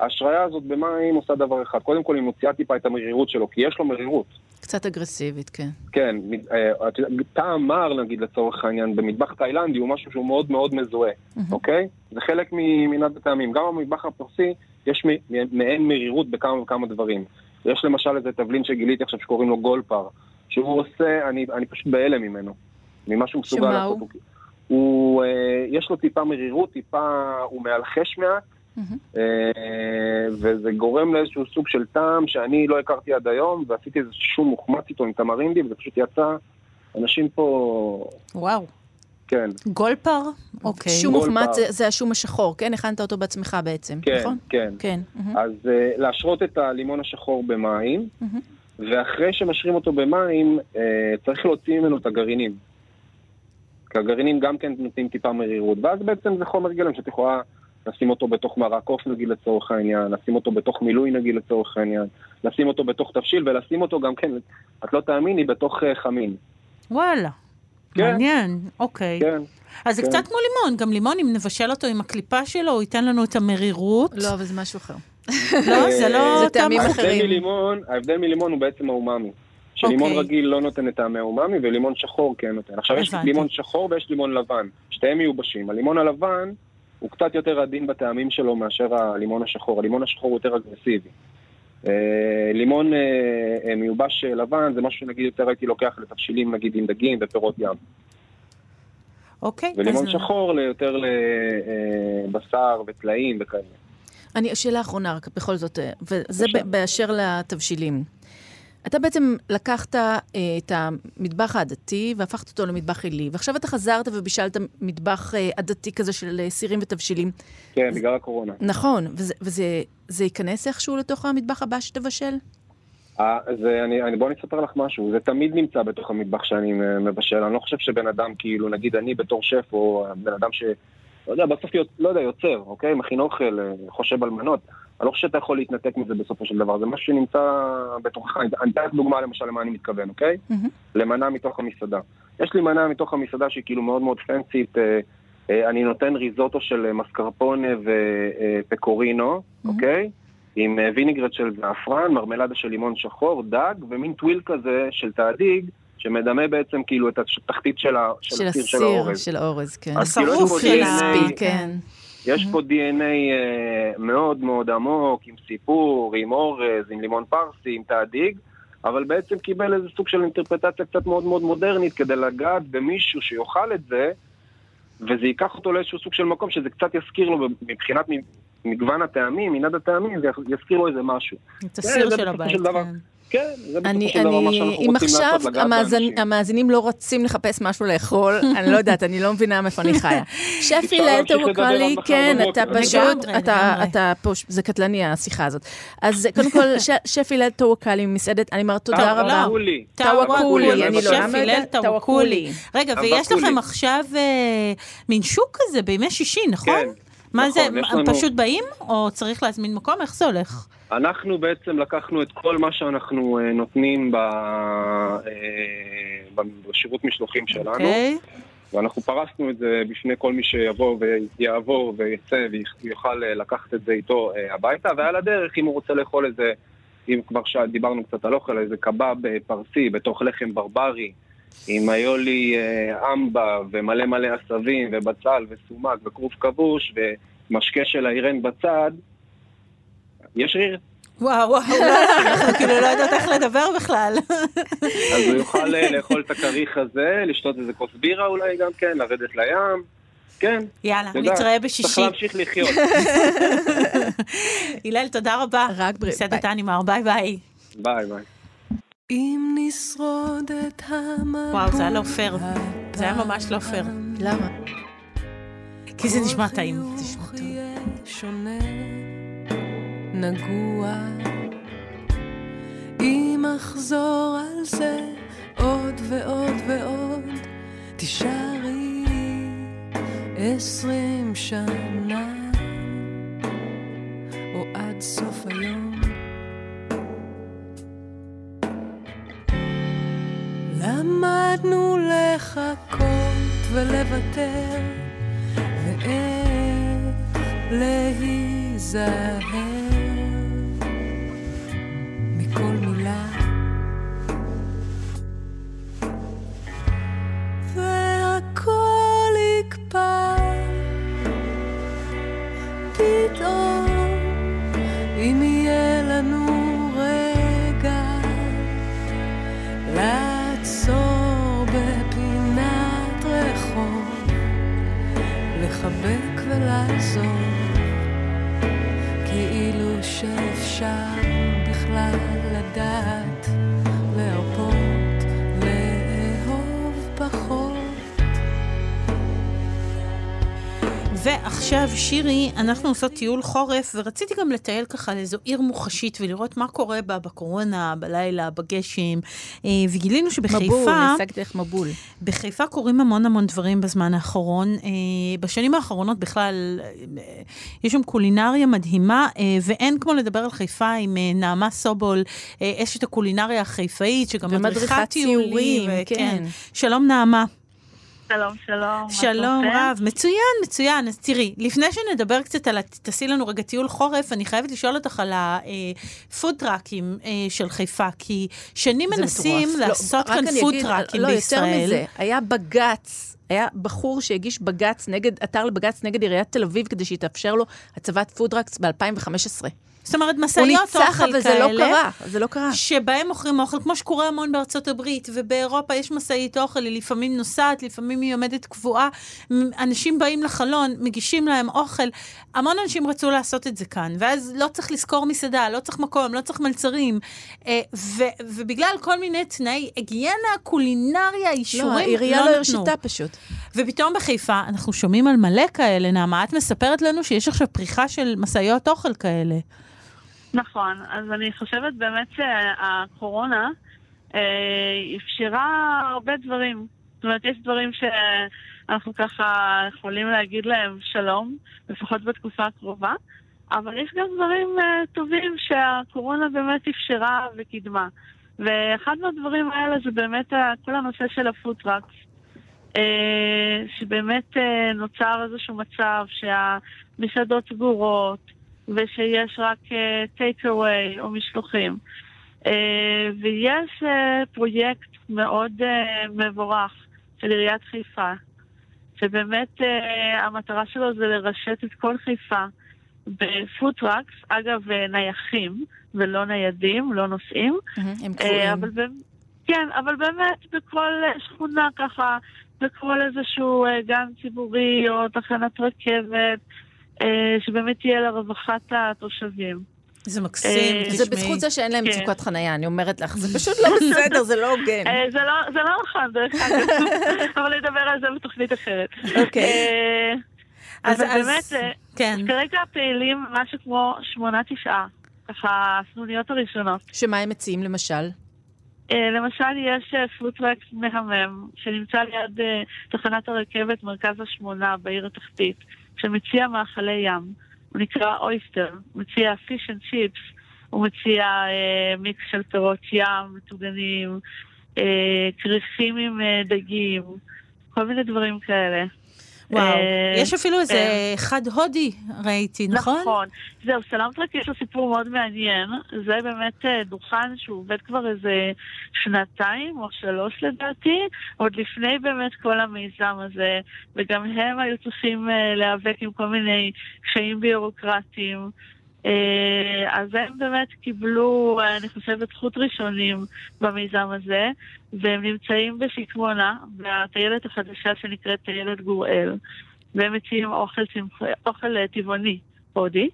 ההשריה הזאת במים עושה דבר אחד, קודם כל היא מוציאה טיפה את המרירות שלו, כי יש לו מרירות. קצת אגרסיבית, כן. כן, אה, את יודעת, טעם מר נגיד לצורך העניין, במטבח תאילנדי הוא משהו שהוא מאוד מאוד מזוהה, אוקיי? זה חלק ממנעד הטעמים. גם במטבח הפרסי יש מעין מרירות בכמה וכמה דברים. יש למשל איזה תבלין שגיליתי עכשיו שקוראים לו גולפר, שהוא עושה, אני, אני פשוט בהלם ממנו, ממה שהוא מסוגל לעשות. הוא? הוא, אה, יש לו טיפה מרירות, טיפה, הוא מאלחש מעט, אה, וזה גורם לאיזשהו סוג של טעם שאני לא הכרתי עד היום, ועשיתי איזה שום מוחמץ איתו עם תמרינדי, וזה פשוט יצא, אנשים פה, וואו. כן, גולפר? אוקיי. שום. מוחמץ זה- זה השום השחור, כן? הכנת אותו בעצמך בעצם, כן, נכון? כן. כן. אז אה, להשרות את הלימון השחור במים. ואחרי שמשרים אותו במים, אה, צריך להוציא ממנו את הגרעינים. כי הגרעינים גם כן נותנים טיפה מרירות, ואז בעצם זה חומר גלם שאת יכולה לשים אותו בתוך מרק עוף נגיד לצורך העניין, לשים אותו בתוך מילוי נגיד לצורך העניין, לשים אותו בתוך תבשיל ולשים אותו גם כן, את לא תאמיני, בתוך אה, חמין. וואלה. כן. מעניין, אוקיי. כן. אז זה כן. קצת כמו לימון, גם לימון, אם נבשל אותו עם הקליפה שלו, הוא ייתן לנו את המרירות. לא, אבל זה משהו אחר. לא, זה לא זה טעמים אחרים. ההבדל מלימון, ההבדל מלימון הוא בעצם האומאמי. שלימון אוקיי. רגיל לא נותן את טעמי האומאמי ולימון שחור כן נותן. עכשיו יש. לימון שחור ויש לימון לבן, שתיהם מיובשים. הלימון הלבן הוא קצת יותר עדין בטעמים שלו מאשר הלימון השחור. הלימון השחור הוא יותר אגרסיבי. אה, לימון אה, אה, מיובש לבן זה משהו שנגיד יותר הייתי לוקח לתבשילים נגיד עם דגים ופירות ים. אוקיי. ולימון אז- שחור ליותר לבשר וטלאים וכאלה. אני, שאלה אחרונה, רק בכל זאת, וזה באשר לתבשילים. אתה בעצם לקחת אה, את המטבח העדתי והפכת אותו למטבח עילי, ועכשיו אתה חזרת ובישלת מטבח אה, עדתי כזה של אה, סירים ותבשילים. כן, בגלל הקורונה. נכון, וזה, וזה זה ייכנס איכשהו לתוך המטבח הבא שתבשל? אה, זה, אני, אני, בוא אני אספר לך משהו, זה תמיד נמצא בתוך המטבח שאני מבשל, אני לא חושב שבן אדם, כאילו, נגיד אני בתור שף, או בן אדם ש... לא יודע, בסוף, לא יודע, יוצר, אוקיי? מכין אוכל, אה, חושב על מנות. אני לא חושב שאתה יכול להתנתק מזה בסופו של דבר, זה משהו שנמצא בתוכך. אני אתן לך דוגמה למשל למה אני מתכוון, אוקיי? מהמם. למנה מתוך המסעדה. יש לי מנה מתוך המסעדה שהיא כאילו מאוד מאוד פנסית, אה, אה, אני נותן ריזוטו של אה, מסקרפונה ופקורינו, אוקיי? עם אה, ויניגרט של זעפרן, מרמלדה של לימון שחור, דג, ומין טוויל כזה של תאדיג, שמדמה בעצם כאילו את התחתית של, ה, של, של הסיר של הסיר, האורז. של האורז, כן. אז כאילו של ה- כן. יש פה DNA אה, מאוד מאוד עמוק, עם סיפור, עם אורז, עם לימון פרסי, עם תאדיג, אבל בעצם קיבל איזה סוג של אינטרפרטציה קצת מאוד מאוד מודרנית כדי לגעת במישהו שיאכל את זה, וזה ייקח אותו לאיזשהו סוג של מקום שזה קצת יזכיר לו מבחינת מגוון הטעמים, מנעד הטעמים, זה יזכיר לו איזה משהו. את הסיר של הבית. כן. כן, זה בסופו אני, של דבר מה אני, שאנחנו אם רוצים עכשיו לעשות, לגעת המאזנ, באנשים. המאזינים לא רוצים לחפש משהו לאכול, אני לא יודעת, אני לא מבינה מאיפה אני חיה. עד מחר כן. אתה פשוט, אתה, פה, זה קטלני השיחה הזאת. אז קודם כל, ש- שף הלל טווקלי ממסעדת, אני אומרת תודה רבה. טווקולי. טוואקולי, אני לא. הלל טוואקולי. רגע, ויש. לכם עכשיו אה, מין שוק כזה בימי שישי, נכון? כן, מה נכון, זה, הם לנו- פשוט באים, או צריך להזמין מקום? איך זה הולך? אנחנו בעצם לקחנו את כל מה שאנחנו אה, נותנים ב, אה, בשירות משלוחים שלנו, אוקיי? ואנחנו פרסנו את זה בפני כל מי שיבוא ויעבור ויצא ויוכל אה, לקחת את זה איתו הביתה, ועל הדרך, אם הוא רוצה לאכול איזה, אם כבר דיברנו קצת על אוכל, איזה קבב פרסי בתוך לחם ברברי, עם איולי אה, אמבה ומלא מלא עשבים ובצל וסומק וכרוב כבוש ומשקה של האירן בצד, יש ריר. וואו, וואו, לא, אנחנו כאילו לא יודעות איך לדבר בכלל. אז הוא יוכל אה, לאכול את הכריך הזה, לשתות איזה כוס בירה אולי גם כן, לרדת לים. כן, יאללה, נתראה צריך בשישי. להמשיך לחיות. הלל, תודה רבה. רק בריאות, מסעדת ביי. אנימר, ביי ביי. ביי ביי. אם נשרוד את המבול וואו, זה היה לא פייר. זה היה ממש לא פייר. למה? כי זה נשמע טעים. זה נשמע טוב. שונה, נגוע. אם אחזור על זה עוד ועוד ועוד, תישארי עשרים שנה, לחכות ולוותר, ואיך להיזהר ולעזור, כאילו שאפשר בכלל לדעת ועכשיו, שירי, אנחנו עושות טיול חורף, ורציתי גם לטייל ככה לאיזו עיר מוחשית ולראות מה קורה בה בקורונה, בלילה, בגשם, אה, וגילינו שבחיפה... מבול, השגתי לך מבול. בחיפה קורים המון המון דברים בזמן האחרון. אה, בשנים האחרונות בכלל, אה, יש שם קולינריה מדהימה, ואין כמו לדבר על חיפה עם נעמה סובול, אשת הקולינריה החיפאית, שגם ומדריכת מדריכת טיולים. ו- כן. שלום נעמה. שלום, שלום. שלום? רב, מצוין, מצוין. אז תראי, לפני שנדבר קצת על, ה- תעשי לנו רגע טיול חורף, אני חייבת לשאול אותך על הפודטראקים של חיפה, כי שנים מנסים מטורף. לא, לעשות רק כאן פודטראקים לא, בישראל. יותר מזה, היה בג"ץ, היה בחור שהגיש בג"ץ נגד, עתר לבג"ץ נגד עיריית תל אביב כדי שהיא לו הצבת food trucks ב-2015. זאת אומרת, הוא משאיות ניצח, אוכל אבל זה כאלה. לא קרה, זה לא קרה. שבהם מוכרים אוכל, כמו שקורה המון בארצות הברית, ובאירופה יש משאית אוכל, היא לפעמים נוסעת, לפעמים היא עומדת קבועה. אנשים באים לחלון, מגישים להם אוכל. המון אנשים רצו לעשות את זה כאן, ואז לא צריך לשכור מסעדה, לא צריך מקום, לא צריך מלצרים. אה, ו- ובגלל כל מיני תנאי היגיינה, קולינריה, אישורים, לא, העירייה לא לא. הרשתה פשוט. ופתאום בחיפה אנחנו שומעים על מלא כאלה, נעמה, את מספרת לנו שיש עכשיו פריחה של משאיות אוכל כאלה. נכון, אז אני חושבת באמת שהקורונה אה, אפשרה הרבה דברים. זאת אומרת, יש דברים שאנחנו ככה יכולים להגיד להם שלום, לפחות בתקופה הקרובה, אבל יש גם דברים אה, טובים שהקורונה באמת אפשרה וקידמה. ואחד מהדברים האלה זה באמת כל הנושא של ה food trucks. אה, שבאמת אה, נוצר איזשהו מצב שהמסעדות סגורות ושיש רק טייק אווי או משלוחים. אה, ויש אה, פרויקט מאוד אה, מבורך של עיריית חיפה, שבאמת אה, המטרה שלו זה לרשת את כל חיפה ב food trucks, אגב, אה, נייחים ולא ניידים, לא נוסעים. הם אה, קבועים. באמת, כן, אבל באמת בכל אה, שכונה ככה, בכל איזשהו אה, גן ציבורי או תחנת רכבת, אה, שבאמת תהיה לרווחת התושבים. זה מקסים, אה, תשמעי. זה בזכות זה שאין להם כן. מצוקת חניה, אני אומרת לך, זה פשוט לא בסדר, זה לא הוגן. זה לא- זה לא נכון, דרך אגב, אבל נדבר על זה בתוכנית אחרת. אוקיי. אז- באמת, כן. כרגע פעילים משהו כמו שמונה, תשעה, ככה הסנוניות הראשונות. שמה הם מציעים למשל? אה, למשל, יש אה, food trucks מהמם, שנמצא ליד אה, תחנת הרכבת מרכז השמונה בעיר התחתית, שמציע מאכלי ים. הוא נקרא Oyster, מציע fish and chips, הוא מציע אה, מיקס של פירות ים, מטוגנים, אה, כריכים עם אה, דגים, כל מיני דברים כאלה. וואו, אה, יש אפילו איזה כן. אחד הודי, ראיתי, נכון? נכון. זהו, סלמטרק יש לו סיפור מאוד מעניין. זה באמת אה, דוכן שהוא עובד כבר איזה שנתיים או שלוש לדעתי, עוד לפני באמת כל המיזם הזה, וגם הם היו צריכים אה, להיאבק עם כל מיני קשיים ביורוקרטיים. אה, אז הם באמת קיבלו, אה, אני חושבת, זכות ראשונים במיזם הזה, והם נמצאים בשקמונה, בטיילת החדשה שנקראת טיילת גוראל. והם מציעים אוכל. אוכל אה, טבעוני הודי.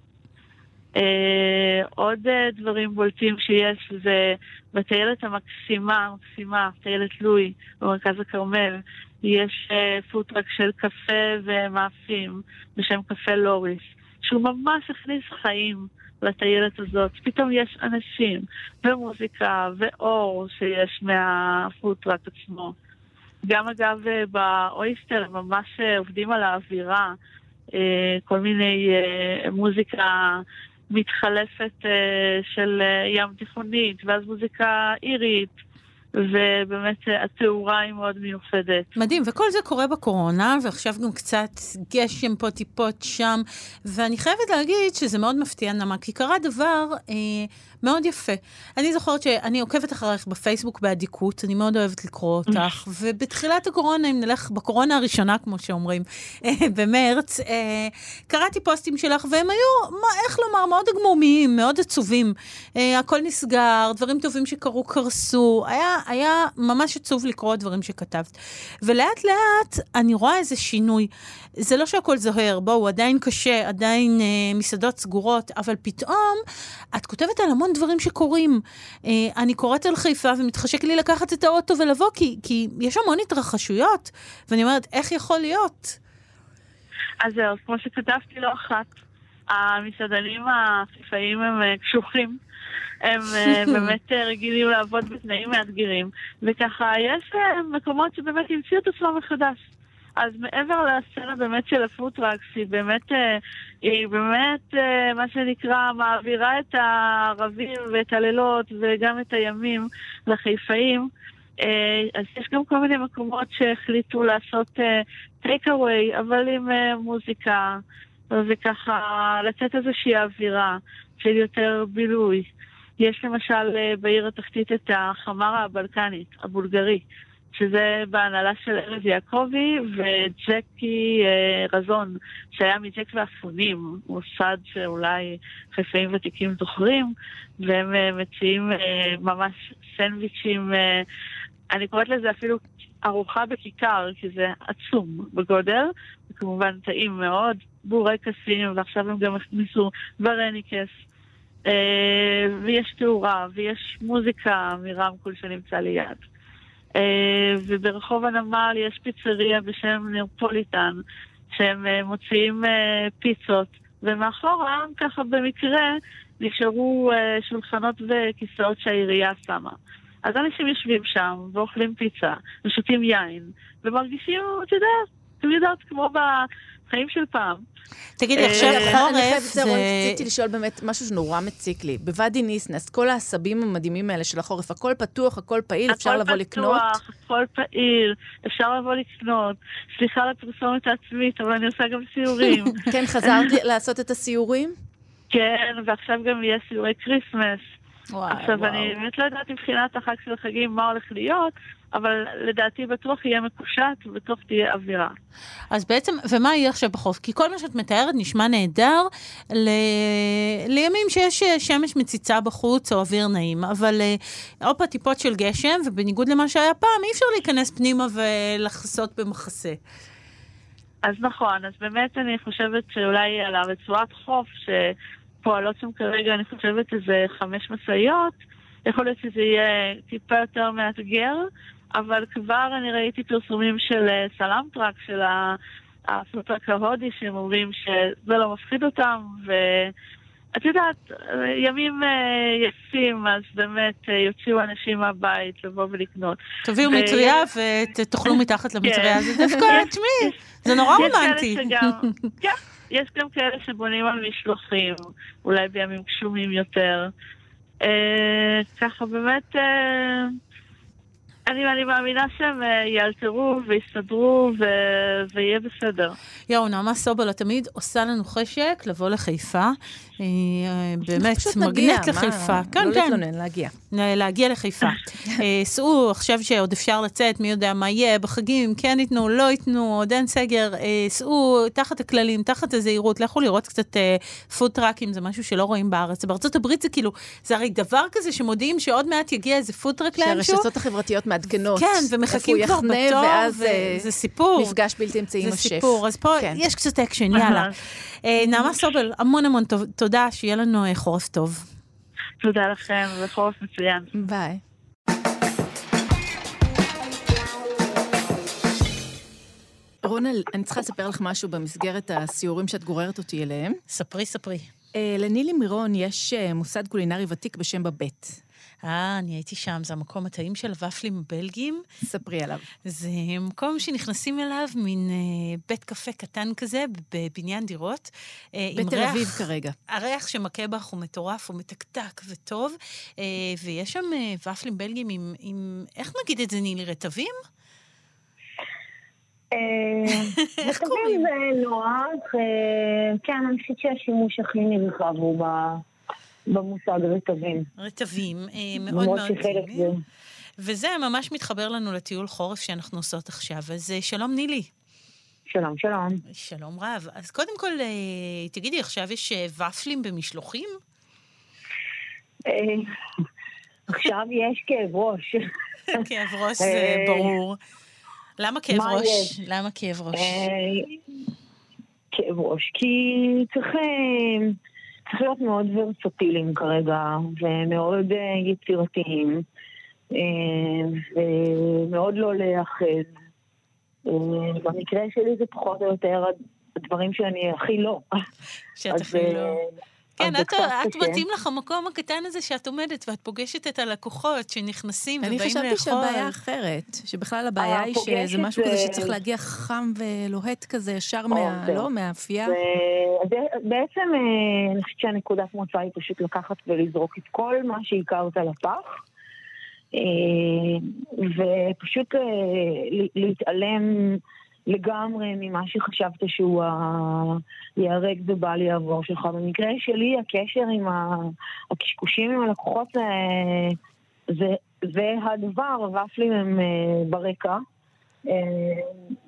עוד דברים בולטים שיש זה בטיילת המקסימה, המקסימה, טיילת לואי במרכז הכרמל, יש פוטרק של קפה ומאפים בשם קפה לוריס, שהוא ממש הכניס חיים לטיילת הזאת. פתאום יש אנשים ומוזיקה ואור שיש מהפוטרק עצמו. גם אגב אה, באויסטר הם ממש אה, עובדים על האווירה, אה, כל מיני מוזיקה מתחלפת של ים תיכונית, ואז מוזיקה אירית, ובאמת אה, התאורה היא מאוד מיוחדת. מדהים, וכל זה קורה בקורונה, ועכשיו גם קצת גשם פה, טיפות שם, ואני חייבת להגיד שזה מאוד מפתיע, נעמה, כי קרה דבר אה, מאוד יפה. אני זוכרת שאני עוקבת אחריך בפייסבוק באדיקות, אני מאוד אוהבת לקרוא אותך, ובתחילת הקורונה, אם נלך בקורונה הראשונה, כמו שאומרים, אה, במרץ, אה, קראתי פוסטים שלך, והם היו, מה, איך לומר, מאוד הגמומיים, מאוד עצובים. אה, הכל נסגר, דברים טובים שקרו קרסו, היה, היה ממש עצוב לקרוא דברים שכתבת. ולאט לאט אני רואה איזה שינוי. זה לא שהכל זוהר, בואו, עדיין קשה, עדיין אה, מסעדות סגורות, אבל פתאום את כותבת על המון דברים שקורים. אה, אני קוראת על חיפה ומתחשק לי לקחת את האוטו ולבוא, כי, כי יש המון התרחשויות, ואני אומרת, איך יכול להיות? אז זהו, כמו שכתבתי לא אחת, המסעדנים החיפאיים הם אה, קשוחים. הם אה, באמת רגילים לעבוד בתנאים מאתגרים, וככה יש מקומות שבאמת המציאו את עצמם מחדש. אז מעבר לסצנה באמת של ה food trucks, היא באמת, אה, היא באמת, אה, מה שנקרא, מעבירה את הערבים ואת הלילות וגם את הימים לחיפאים. אה, אז יש גם כל מיני מקומות שהחליטו לעשות טייק אווי, אבל עם מוזיקה, וככה לתת איזושהי אווירה של יותר בילוי. יש למשל בעיר התחתית את החמרה הבלקנית, הבולגרי, שזה בהנהלה של ארז יעקבי וג'קי אה, רזון, שהיה מג'ק ואפונים, מוסד שאולי חיפאים ותיקים זוכרים, והם אה, מציעים אה, ממש סנדוויצ'ים, אה, אני קוראת לזה אפילו ארוחה בכיכר, כי זה עצום בגודל, וכמובן טעים מאוד, בורקסים, ועכשיו הם גם הכניסו ורניקס. אה, ויש תאורה, ויש מוזיקה מרמקול שנמצא ליד. אה, וברחוב הנמל יש פיצריה בשם נרפוליטן, שהם אה, מוציאים אה, פיצות, ומאחורה, ככה במקרה, נשארו שולחנות וכיסאות שהעירייה שמה. אז אנשים יושבים שם ואוכלים פיצה, ושותים יין, ומרגישים, אתה יודע, אתם יודעת, כמו בחיים של פעם. תגידי, אה, עכשיו חורף זה... רציתי לשאול באמת משהו שנורא מציק לי. בוואדי ניסנס, כל העשבים המדהימים האלה של החורף, הכל פתוח, הכל פעיל, אפשר הכל לבוא לקנות? פתוח, הכל פעיל, אפשר לבוא לקנות. סליחה על הפרסומת העצמית, אבל אני עושה גם סיורים. כן, חזרת לעשות את הסיורים? כן, ועכשיו גם יהיה סיורי Christmas. וואי, עכשיו, וואו. אני באמת לא יודעת מבחינת החג של החגים מה הולך להיות, אבל לדעתי בטוח יהיה מקושט ובטוח תהיה אווירה. אז בעצם, ומה יהיה עכשיו בחורף? כי כל מה שאת מתארת נשמע נהדר ל... לימים שיש אה, שמש מציצה בחוץ או אוויר נעים, אבל אה, הופה טיפות של גשם, ובניגוד למה שהיה פעם, אי אפשר להיכנס פנימה ולחסות במחסה. אז נכון, אז באמת אני חושבת שאולי על הרצועת חוף שפועלות שם כרגע, אני חושבת איזה חמש משאיות, יכול להיות שזה יהיה טיפה יותר מאתגר, אבל כבר אני ראיתי פרסומים של אה, סלאם-טראק, של ה- ה food truck ההודי, שהם אומרים שזה לא מפחיד אותם, ואת יודעת, ימים אה, יפים, אז באמת אה, יוציאו אנשים מהבית לבוא ולקנות. תביאו ו- מטריה ותאכלו מתחת למטריה, זה דווקא, תשמעי, זה נורא רומנטי. כן, יש גם כאלה שבונים על משלוחים, אולי בימים גשומים יותר. אה, ככה באמת, אה, אני, אני מאמינה שהם אה, יאלתרו ויסתדרו ו- ויהיה בסדר. יואו, נעמה סובל, את תמיד עושה לנו חשק לבוא לחיפה. היא אה, באמת נגיע, מגנט מה? לחיפה. כן, לא כן. להתלונן, להגיע. ל- להגיע לחיפה. אה, סעו, עכשיו שעוד אפשר לצאת, מי יודע מה יהיה, בחגים, כן ייתנו, לא ייתנו, עוד אין סגר, אה, סעו תחת הכללים, תחת הזהירות, לכו לראות קצת אה, food truck ים, זה משהו שלא רואים בארץ. בארצות הברית זה כאילו, זה הרי דבר כזה שמודיעים שעוד מעט יגיע איזה food truck לאנשהו. שהרשתות החברתיות מעדכנות. כן, ומחכים איפה כבר הוא יחנה, בתור, ואז אה, זה סיפור. מפגש בלתי אמצעי עם זה השף. סיפור, אז פה כן. יש קצת אקשן, יאללה. אה, נעמה סובל, המון המון תודה, שיהיה לנו אה, חורף טוב. תודה לכם, וחורף מצוין. ביי. רונה, אני צריכה לספר לך משהו במסגרת הסיורים שאת גוררת אותי אליהם. ספרי, ספרי. לנילי מירון יש מוסד קולינרי ותיק בשם בבית. אה, אני הייתי שם, זה המקום הטעים של הוואפלים הבלגיים. ספרי עליו. זה מקום שנכנסים אליו, מין אה, בית קפה קטן כזה, בבניין דירות. אה, בתל ריח- אביב כרגע. הריח שמכה בך הוא מטורף, הוא מתקתק וטוב, אה, ויש שם אה, ופלים בלגיים עם, עם, איך נגיד את זה, נילי, רטבים? איך קוראים? זה נוח. אה, כן, אני חושבת שהשימוש הכי נרחב הוא ב- במושג רטבים. רטבים, אה, מאוד מאוד טעימים. זה... וזה ממש מתחבר לנו לטיול חורף שאנחנו עושות עכשיו. אז אה, שלום נילי. שלום, שלום. שלום רב. אז קודם כל, אה, תגידי, עכשיו יש ופלים במשלוחים? עכשיו יש כאב ראש. כאב ראש זה ברור. למה כאב ראש? למה כאב ראש? כאב ראש, כי צריך, צריך להיות מאוד ורסטיליים כרגע, ומאוד אה, יצירתיים, אה, ומאוד לא להיאחז. אה, במקרה שלי זה פחות או יותר הדברים שאני הכי לא. שאת הכי לא... כן, את, זה את קשה. מתאים לך המקום הקטן הזה שאת עומדת ואת פוגשת את הלקוחות שנכנסים אני ובאים לאכול. חשבתי שהבעיה אחרת, שבכלל הבעיה היא שזה משהו זה- כזה שצריך להגיע חם ולוהט כזה, ישר או, מה... זהו. לא? מהאפייה. בעצם אה, אני חושבת שהנקודת מוצא היא פשוט לקחת ולזרוק את כל מה שהכרת לפח, אה, ופשוט אה, להתעלם לגמרי ממה שחשבת שהוא ייהרג ובל יעבור שלך. במקרה שלי, הקשר עם הקשקושים עם הלקוחות זה, זה, הדבר, הוואפלים הם אה, ברקע. אה,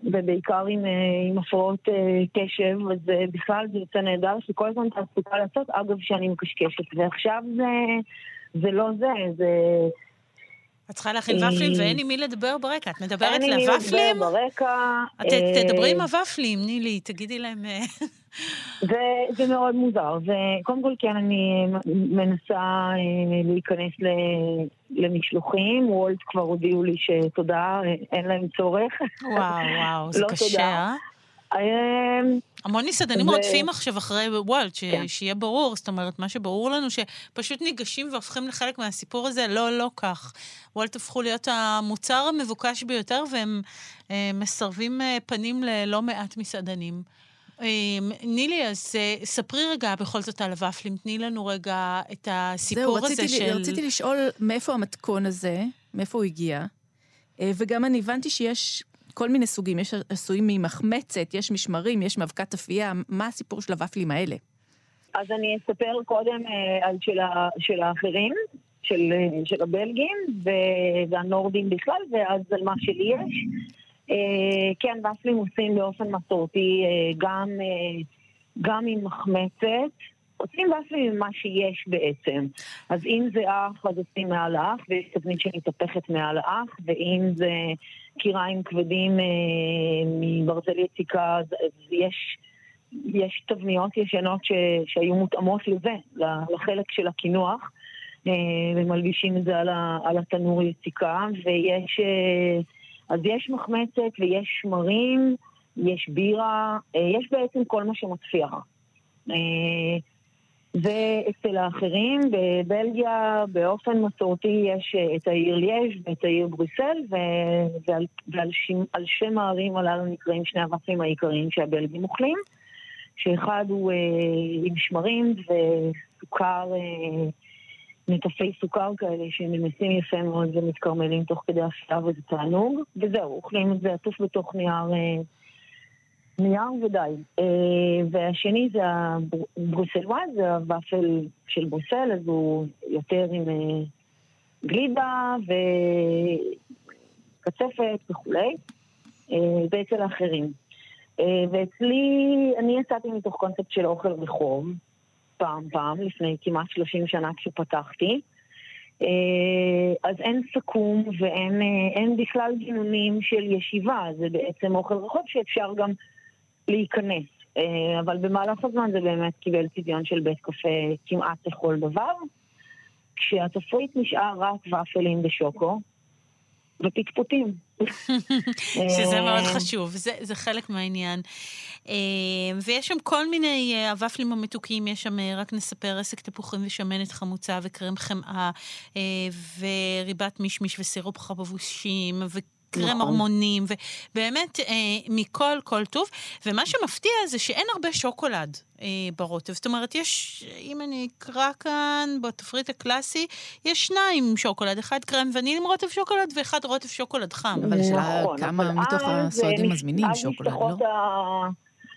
ובעיקר עם, אה, הפרעות אה, קשב, אז אה, בכלל זה יוצא נהדר, יש לי כל הזמן תעסוקה לעשות, אגב שאני מקשקשת. ועכשיו זה לא זה, זה... את צריכה להכין אה, ופלים ואין עם מי לדבר ברקע. את מדברת אין לי מי לוופלים? לדבר ברקע. אה, תדברי עם הוופלים, נילי, תגידי להם... אה, זה, זה מאוד מוזר. זה, קודם כל, כן, אני מנסה אה, להיכנס ל, למשלוחים. וולט כבר הודיעו לי שתודה, אה, אין להם צורך. וואו, וואו, זה לא קשה, תודה. אה? המון מסעדנים ו- רודפים עכשיו אחרי וולט, ש- כן. שיהיה ברור, זאת אומרת, מה שברור לנו, שפשוט ניגשים והופכים לחלק מהסיפור הזה, לא, לא כך. וולט הפכו להיות המוצר המבוקש ביותר, והם אה, מסרבים אה, פנים ללא מעט מסעדנים. אה, נילי, אז אה, ספרי רגע בכל זאת על הוואפלים, תני לנו רגע את הסיפור זהו, הזה רציתי, של... רציתי לשאול מאיפה המתכון הזה, מאיפה הוא הגיע, אה, וגם אני הבנתי שיש כל מיני סוגים, יש עשויים ממחמצת, יש משמרים, יש מאבקת אפייה, מה הסיפור של הוואפלים האלה? אז אני אספר קודם אה, על של, ה, של האחרים, של, אה, של הבלגים והנורדים בכלל, ואז על מה שלי יש. אה, כן, ופלים עושים באופן מסורתי גם, גם עם מחמצת. עושים ופלים עם מה שיש בעצם. אז אם זה אח, אז עושים מעל האח, ויש תבנית שמתהפכת מעל האח, ואם זה קיריים כבדים אה, מברזל יציקה, יש... יש תבניות ישנות ש, שהיו מותאמות לזה, לחלק של הקינוח, אה, ומלבישים את זה על, ה, על התנור יציקה, ויש... אה, אז יש מחמצת ויש שמרים, יש בירה, יש בעצם כל מה שמצפיח. אה, ואצל האחרים, בבלגיה באופן מסורתי יש אה, את העיר ליאז' ואת העיר בריסל, ו- ועל, ועל שם, שם הערים הללו נקראים שני הוופלים העיקריים שהבלגים אוכלים. שאחד הוא אה, עם שמרים וסוכר, אה, נטפי סוכר כאלה שנמסים יפה מאוד ומתקרמלים תוך כדי אפייה וזה תענוג, וזהו, אוכלים את זה עטוף בתוך נייר, אה, נייר ודי. אה, והשני זה הברוסלואז, זה הוואפל של ברוסל, אז הוא יותר עם אה, גלידה וקצפת וכולי, אה, זה אצל האחרים. ואצלי, אני יצאתי מתוך קונספט של אוכל רחוב, פעם פעם, לפני כמעט 30 שנה כשפתחתי. אז אין סכו"ם ואין אין בכלל גינונים של ישיבה, זה בעצם אוכל רחוב שאפשר גם להיכנס. אה, אבל במהלך הזמן זה באמת קיבל צביון של בית קפה כמעט לכל דבר, כשהתפריט נשאר רק ופלים בשוקו ופטפוטים. שזה אה, מאוד חשוב, זה, זה חלק מהעניין. אה, ויש שם כל מיני, הוואפלים המתוקים, יש שם, רק נספר, עסק תפוחים ושמנת חמוצה וקרם חמאה אה, וריבת מישמיש וסירופ חבבושים וקרם נכון. ארמונים, ובאמת אה, מכל כל טוב. ומה שמפתיע זה שאין הרבה שוקולד אה, ברוטב. זאת אומרת, יש, אם אני אקרא כאן בתפריט הקלאסי, יש שניים שוקולד, אחד קרם וניל עם רוטב שוקולד ואחד רוטב שוקולד חם. אבל השאלה נכון, כמה אבל מתוך הסועדים מזמינים שוקולד, לא? ה...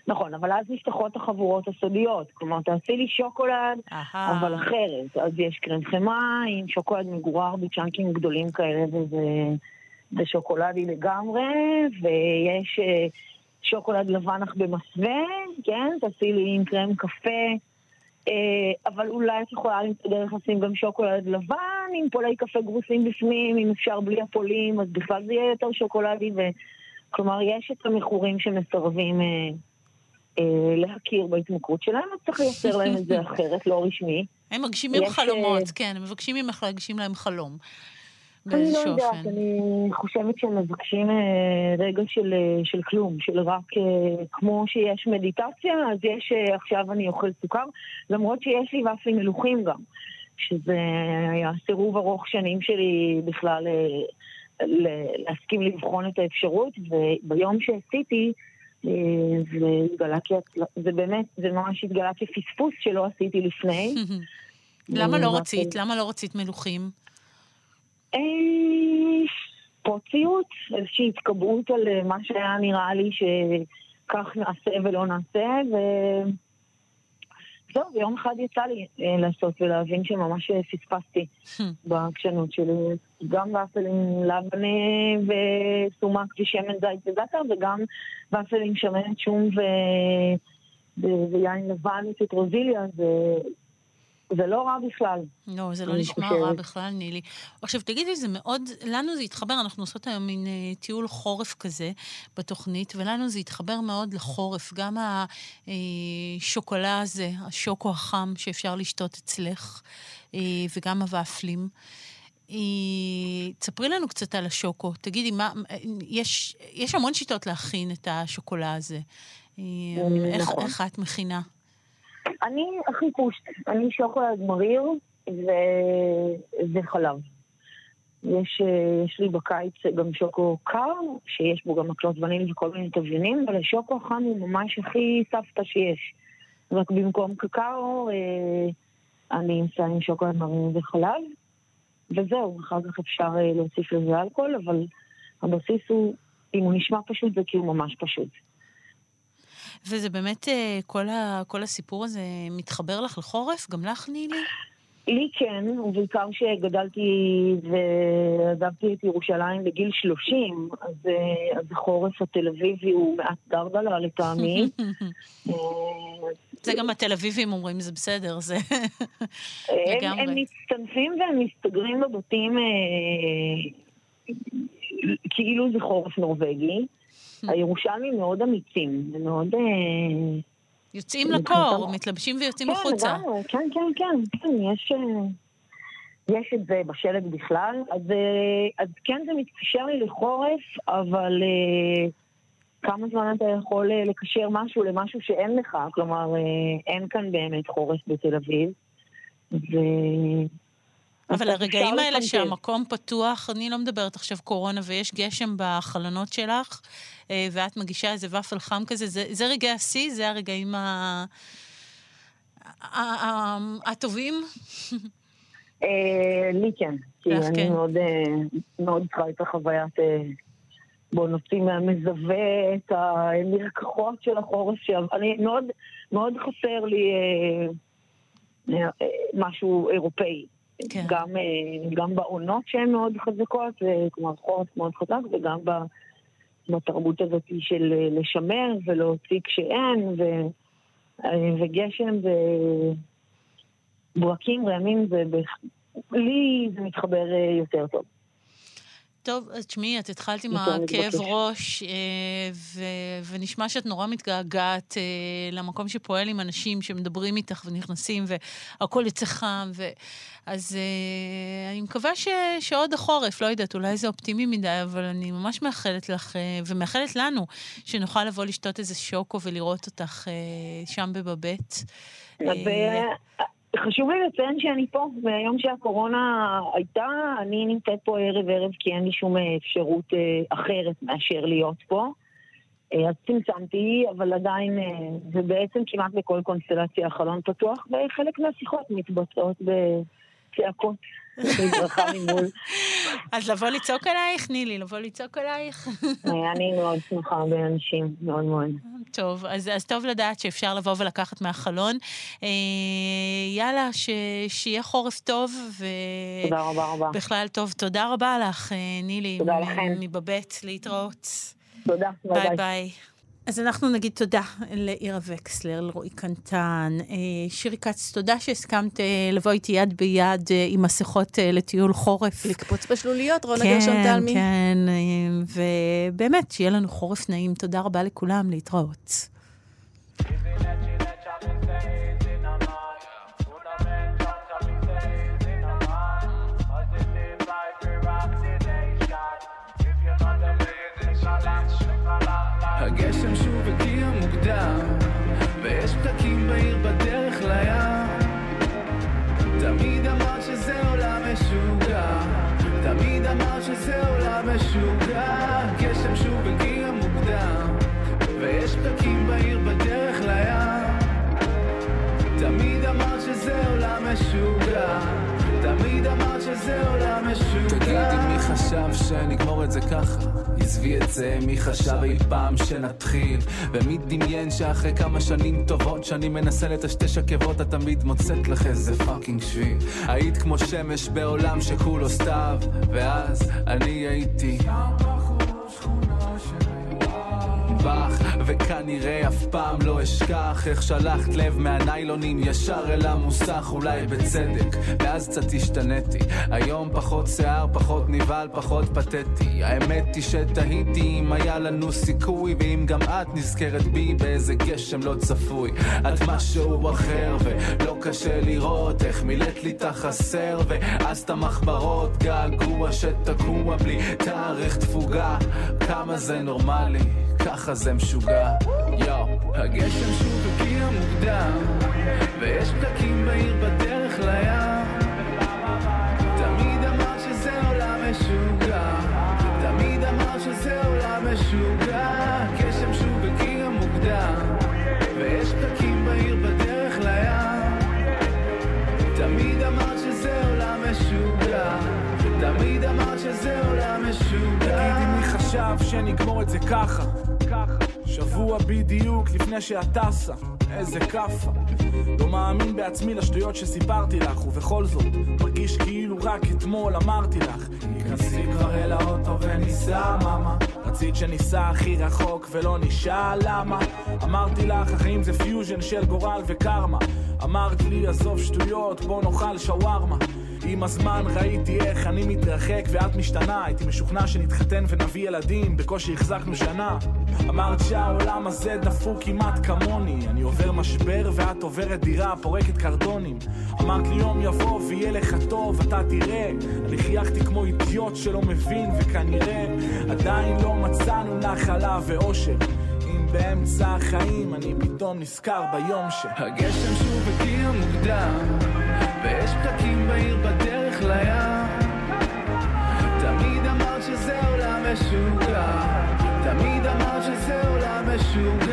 נכון, אבל אז נפתחות החבורות הסודיות. כלומר, תעשי לי שוקולד, אהה. אבל אחרת. אז יש קרם חמאה עם שוקולד מגורר בצ'אנקים גדולים כאלה, וזה זה שוקולדי לגמרי, ויש אה, שוקולד לבן אך במסווה, כן? תעשי לי עם קרם קפה. אה, אבל אולי את יכולה למצוא דרך לשים גם שוקולד לבן עם פולי קפה גרוסים בפנים, אם אפשר בלי הפולים, אז בכלל זה יהיה יותר שוקולדי. ו... כלומר, יש את המכורים שמסרבים אה, אה, להכיר בהתמכרות שלהם, אז צריך לייצר להם את זה אחרת, לא רשמי. הם מגשימים יש, חלומות, אה, כן, הם מבקשים ממך להגשים להם חלום. אני לא יודעת. אני חושבת שהם מבקשים אה, רגע של, אה, של כלום, של רק אה, כמו שיש מדיטציה, אז יש עכשיו אני אוכל סוכר, למרות שיש לי ופלים מלוכים גם, שזה היה סירוב ארוך שנים שלי בכלל ל- להסכים לבחון את האפשרות, וביום שעשיתי, זה התגלה זה באמת, זה ממש התגלה כפספוס שלא עשיתי לפני. למה לא רצית? למה לא רצית מלוכים? סיוט, איזושהי התקבעות על אה, מה שהיה נראה לי שכך נעשה ולא נעשה, ו... זהו, ויום אחד יצא לי אה, לעשות ולהבין שממש אה, פספסתי בעקשנות שלי. גם ופל עם לבנה וסומק ושמן זית וזאטר, וגם ופל עם שמנת שום. ו... ויין לבן וציטרוזיליה, זה... זה לא רע בכלל. לא, זה לא נשמע חושבת. רע בכלל, נילי. עכשיו, תגידי, זה מאוד, לנו זה התחבר, אנחנו עושות היום מין אה, טיול חורף כזה בתוכנית, ולנו זה התחבר מאוד לחורף. גם השוקולה הזה, השוקו החם שאפשר לשתות אצלך, אה, וגם הוואפלים. אה, תספרי לנו קצת על השוקו. תגידי, מה, אה, יש, יש המון שיטות להכין את השוקולה הזה. אה, איך, נכון. איך את מכינה? אני הכי פושט, אני שוקולד מריר ו... וחלב. יש, אה, יש לי בקיץ גם שוקו קר, שיש בו גם מקלות וניל וכל מיני תבלינים, אבל השוקו החם הוא ממש הכי סבתא שיש. רק במקום קקאו, אה, אני אמצא עם שוקולד מריר וחלב, וזהו, אחר כך אפשר אה, להוסיף לזה אלכוהול, אבל הבסיס הוא, אם הוא נשמע פשוט, זה כי הוא ממש פשוט. וזה באמת, אה, כל, ה, כל הסיפור הזה מתחבר לך לחורף? גם לך, נילי? לי כן, ובעיקר שגדלתי ועזבתי את ירושלים בגיל 30, אז, אה, אז החורף התל אביבי הוא מעט דרדלה לטעמי. אה, זה גם התל אביבים אומרים, זה בסדר, זה הם, הם לגמרי. מצטנפים והם מסתגרים בבתים אה, כאילו זה חורף נורבגי. הירושלמים מאוד אמיצים, הם מאוד... אה, יוצאים לקור, מתלבשים ויוצאים כן, החוצה. כן, כן, כן, כן, יש, אה, יש את זה בשלג בכלל. אז, אה, אז כן, זה מתקשר לי לחורף, אבל כמה זמן אתה יכול לקשר משהו למשהו שאין לך? כלומר, אין כאן באמת חורף בתל אביב. ו... אבל הרגעים האלה לפנטז. שהמקום פתוח, אני לא מדברת עכשיו קורונה ויש גשם בחלונות שלך, אה, ואת מגישה איזה ופל חם כזה, זה, זה רגעי השיא, זה הרגעים ה... ה- ה- הטובים. אה, לי כן, כי אני כן. מאוד, אה, מאוד צריכה את החוויית... אה, בוא נוציא מהמזווה את המרקחות של החורף שם. אני מאוד, מאוד חסר לי אה, אה, אה, משהו אירופאי. כן. גם, אה, גם בעונות שהן מאוד חזקות, אה, כלומר חורף מאוד חזק, וגם בתרבות הזאת של אה, לשמר ולהוציא כשאין, ו, וגשם וברקים, רעמים, זה לי זה מתחבר יותר טוב. טוב, אז תשמעי, את התחלת עם יותר הכאב. ראש, אה, ו- ונשמע שאת נורא מתגעגעת אה, למקום שפועל עם אנשים שמדברים איתך ונכנסים, והכל יוצא חם, ו... אז אה, אני מקווה ש... שעוד החורף, לא יודעת, אולי זה אופטימי מדי, אבל אני ממש מאחלת לך, ומאחלת לנו, שנוכל לבוא לשתות איזה שוקו ולראות אותך שם בבבית. וחשוב לי לציין שאני פה, מהיום שהקורונה הייתה, אני נמצאת פה ערב-ערב כי אין לי שום אה, אפשרות אה, אחרת מאשר להיות פה. אה, אז צמצמתי, אבל עדיין, ובעצם כמעט בכל קונסטלציה החלון פתוח, וחלק מהשיחות מתבצעות בצעקות, ממול. אז לבוא לצעוק עלייך, נילי, לבוא לצעוק עלייך. אה, אני מאוד שמחה באנשים, מאוד מאוד. טוב, אז, אז טוב לדעת שאפשר לבוא ולקחת מהחלון. אה, יאללה, ש, שיהיה חורף טוב, ו... תודה רבה רבה. בכלל טוב. תודה רבה לך, אה, נילי. תודה לכם. מבבית, להתראות. תודה, ביי ביי ביי. אז אנחנו נגיד תודה לאירה וקסלר, לרועי קנטן. אה, שירי כץ, תודה שהסכמת אה, לבוא איתי יד ביד אה, עם מסכות לטיול חורף. לקפוץ בשלוליות, רונה כן, גרשון תלמי. כן, אה, ובאמת, שיהיה לנו חורף נעים. תודה רבה לכולם, להתראות. אמרת שזה עולם משוגע. גשם שוב הגיע מוקדם, ויש פקקים בעיר בדרך לים. תמיד אמרת שזה עולם משוגע, תמיד אמרת שזה עולם משוגע. תגידי מי חשב שנגמור את זה ככה עזבי את זה, מי חשב אי פעם שנתחיל? ומי דמיין שאחרי כמה שנים טובות שאני מנסה לטשטש עקבות את תמיד מוצאת לך איזה fucking שביל. היית כמו שמש בעולם שכולו סתיו ואז אני הייתי בך וכנראה אף פעם לא אשכח איך שלחת לב מהניילונים ישר אל המוסך אולי בצדק ואז קצת השתניתי. היום פחות שיער פחות נבהל פחות פתטי. האמת היא שתהיתי אם היה לנו סיכוי ואם גם את נזכרת בי באיזה גשם לא צפוי. את משהו אחר ולא קשה לראות איך מילאת לי את החסר ואז את המחברות געגוע שתקוע בלי תאריך תפוגה. כמה זה נורמלי ככה זה משוגע. יואו הגשם שוב הגיע מוקדם ויש פקקים בעיר בדרך לים. תמיד אמרת שזה עולם משוגע תמיד אמרת שזה עולם משוגע חשב שנגמור את זה ככה. שבוע בדיוק לפני שאת טסה איזה כאפה. לא מאמין בעצמי לשטויות שסיפרתי לך ובכל זאת מרגיש כאילו רק אתמול אמרתי לך. כנסי כבר אל האוטו וניסע מאמה. רצית שניסע הכי רחוק ולא נשאל למה. אמרתי לך החיים זה פיוז'ן של גורל וקרמה. אמרת לי עזוב שטויות בוא נאכל שווארמה עם הזמן ראיתי איך אני מתרחק ואת משתנה. הייתי משוכנע שנתחתן ונביא ילדים בקושי החזקנו שנה. אמרת שהעולם הזה דפוק כמעט כמוני. אני עובר משבר ואת עוברת דירה פורקת קרטונים אמרת לי יום יבוא ויהיה לך טוב אתה תראה. אני חייכתי כמו אידיוט שלא מבין וכנראה עדיין לא מצאנו נחלה ואושר. באמצע החיים אני פתאום נזכר ביום ש... הגשם שוב הגיע מוקדם ויש פקקים בעיר בדרך לים. תמיד אמרת שזה עולם משוגע. תמיד אמרת שזה עולם משוגע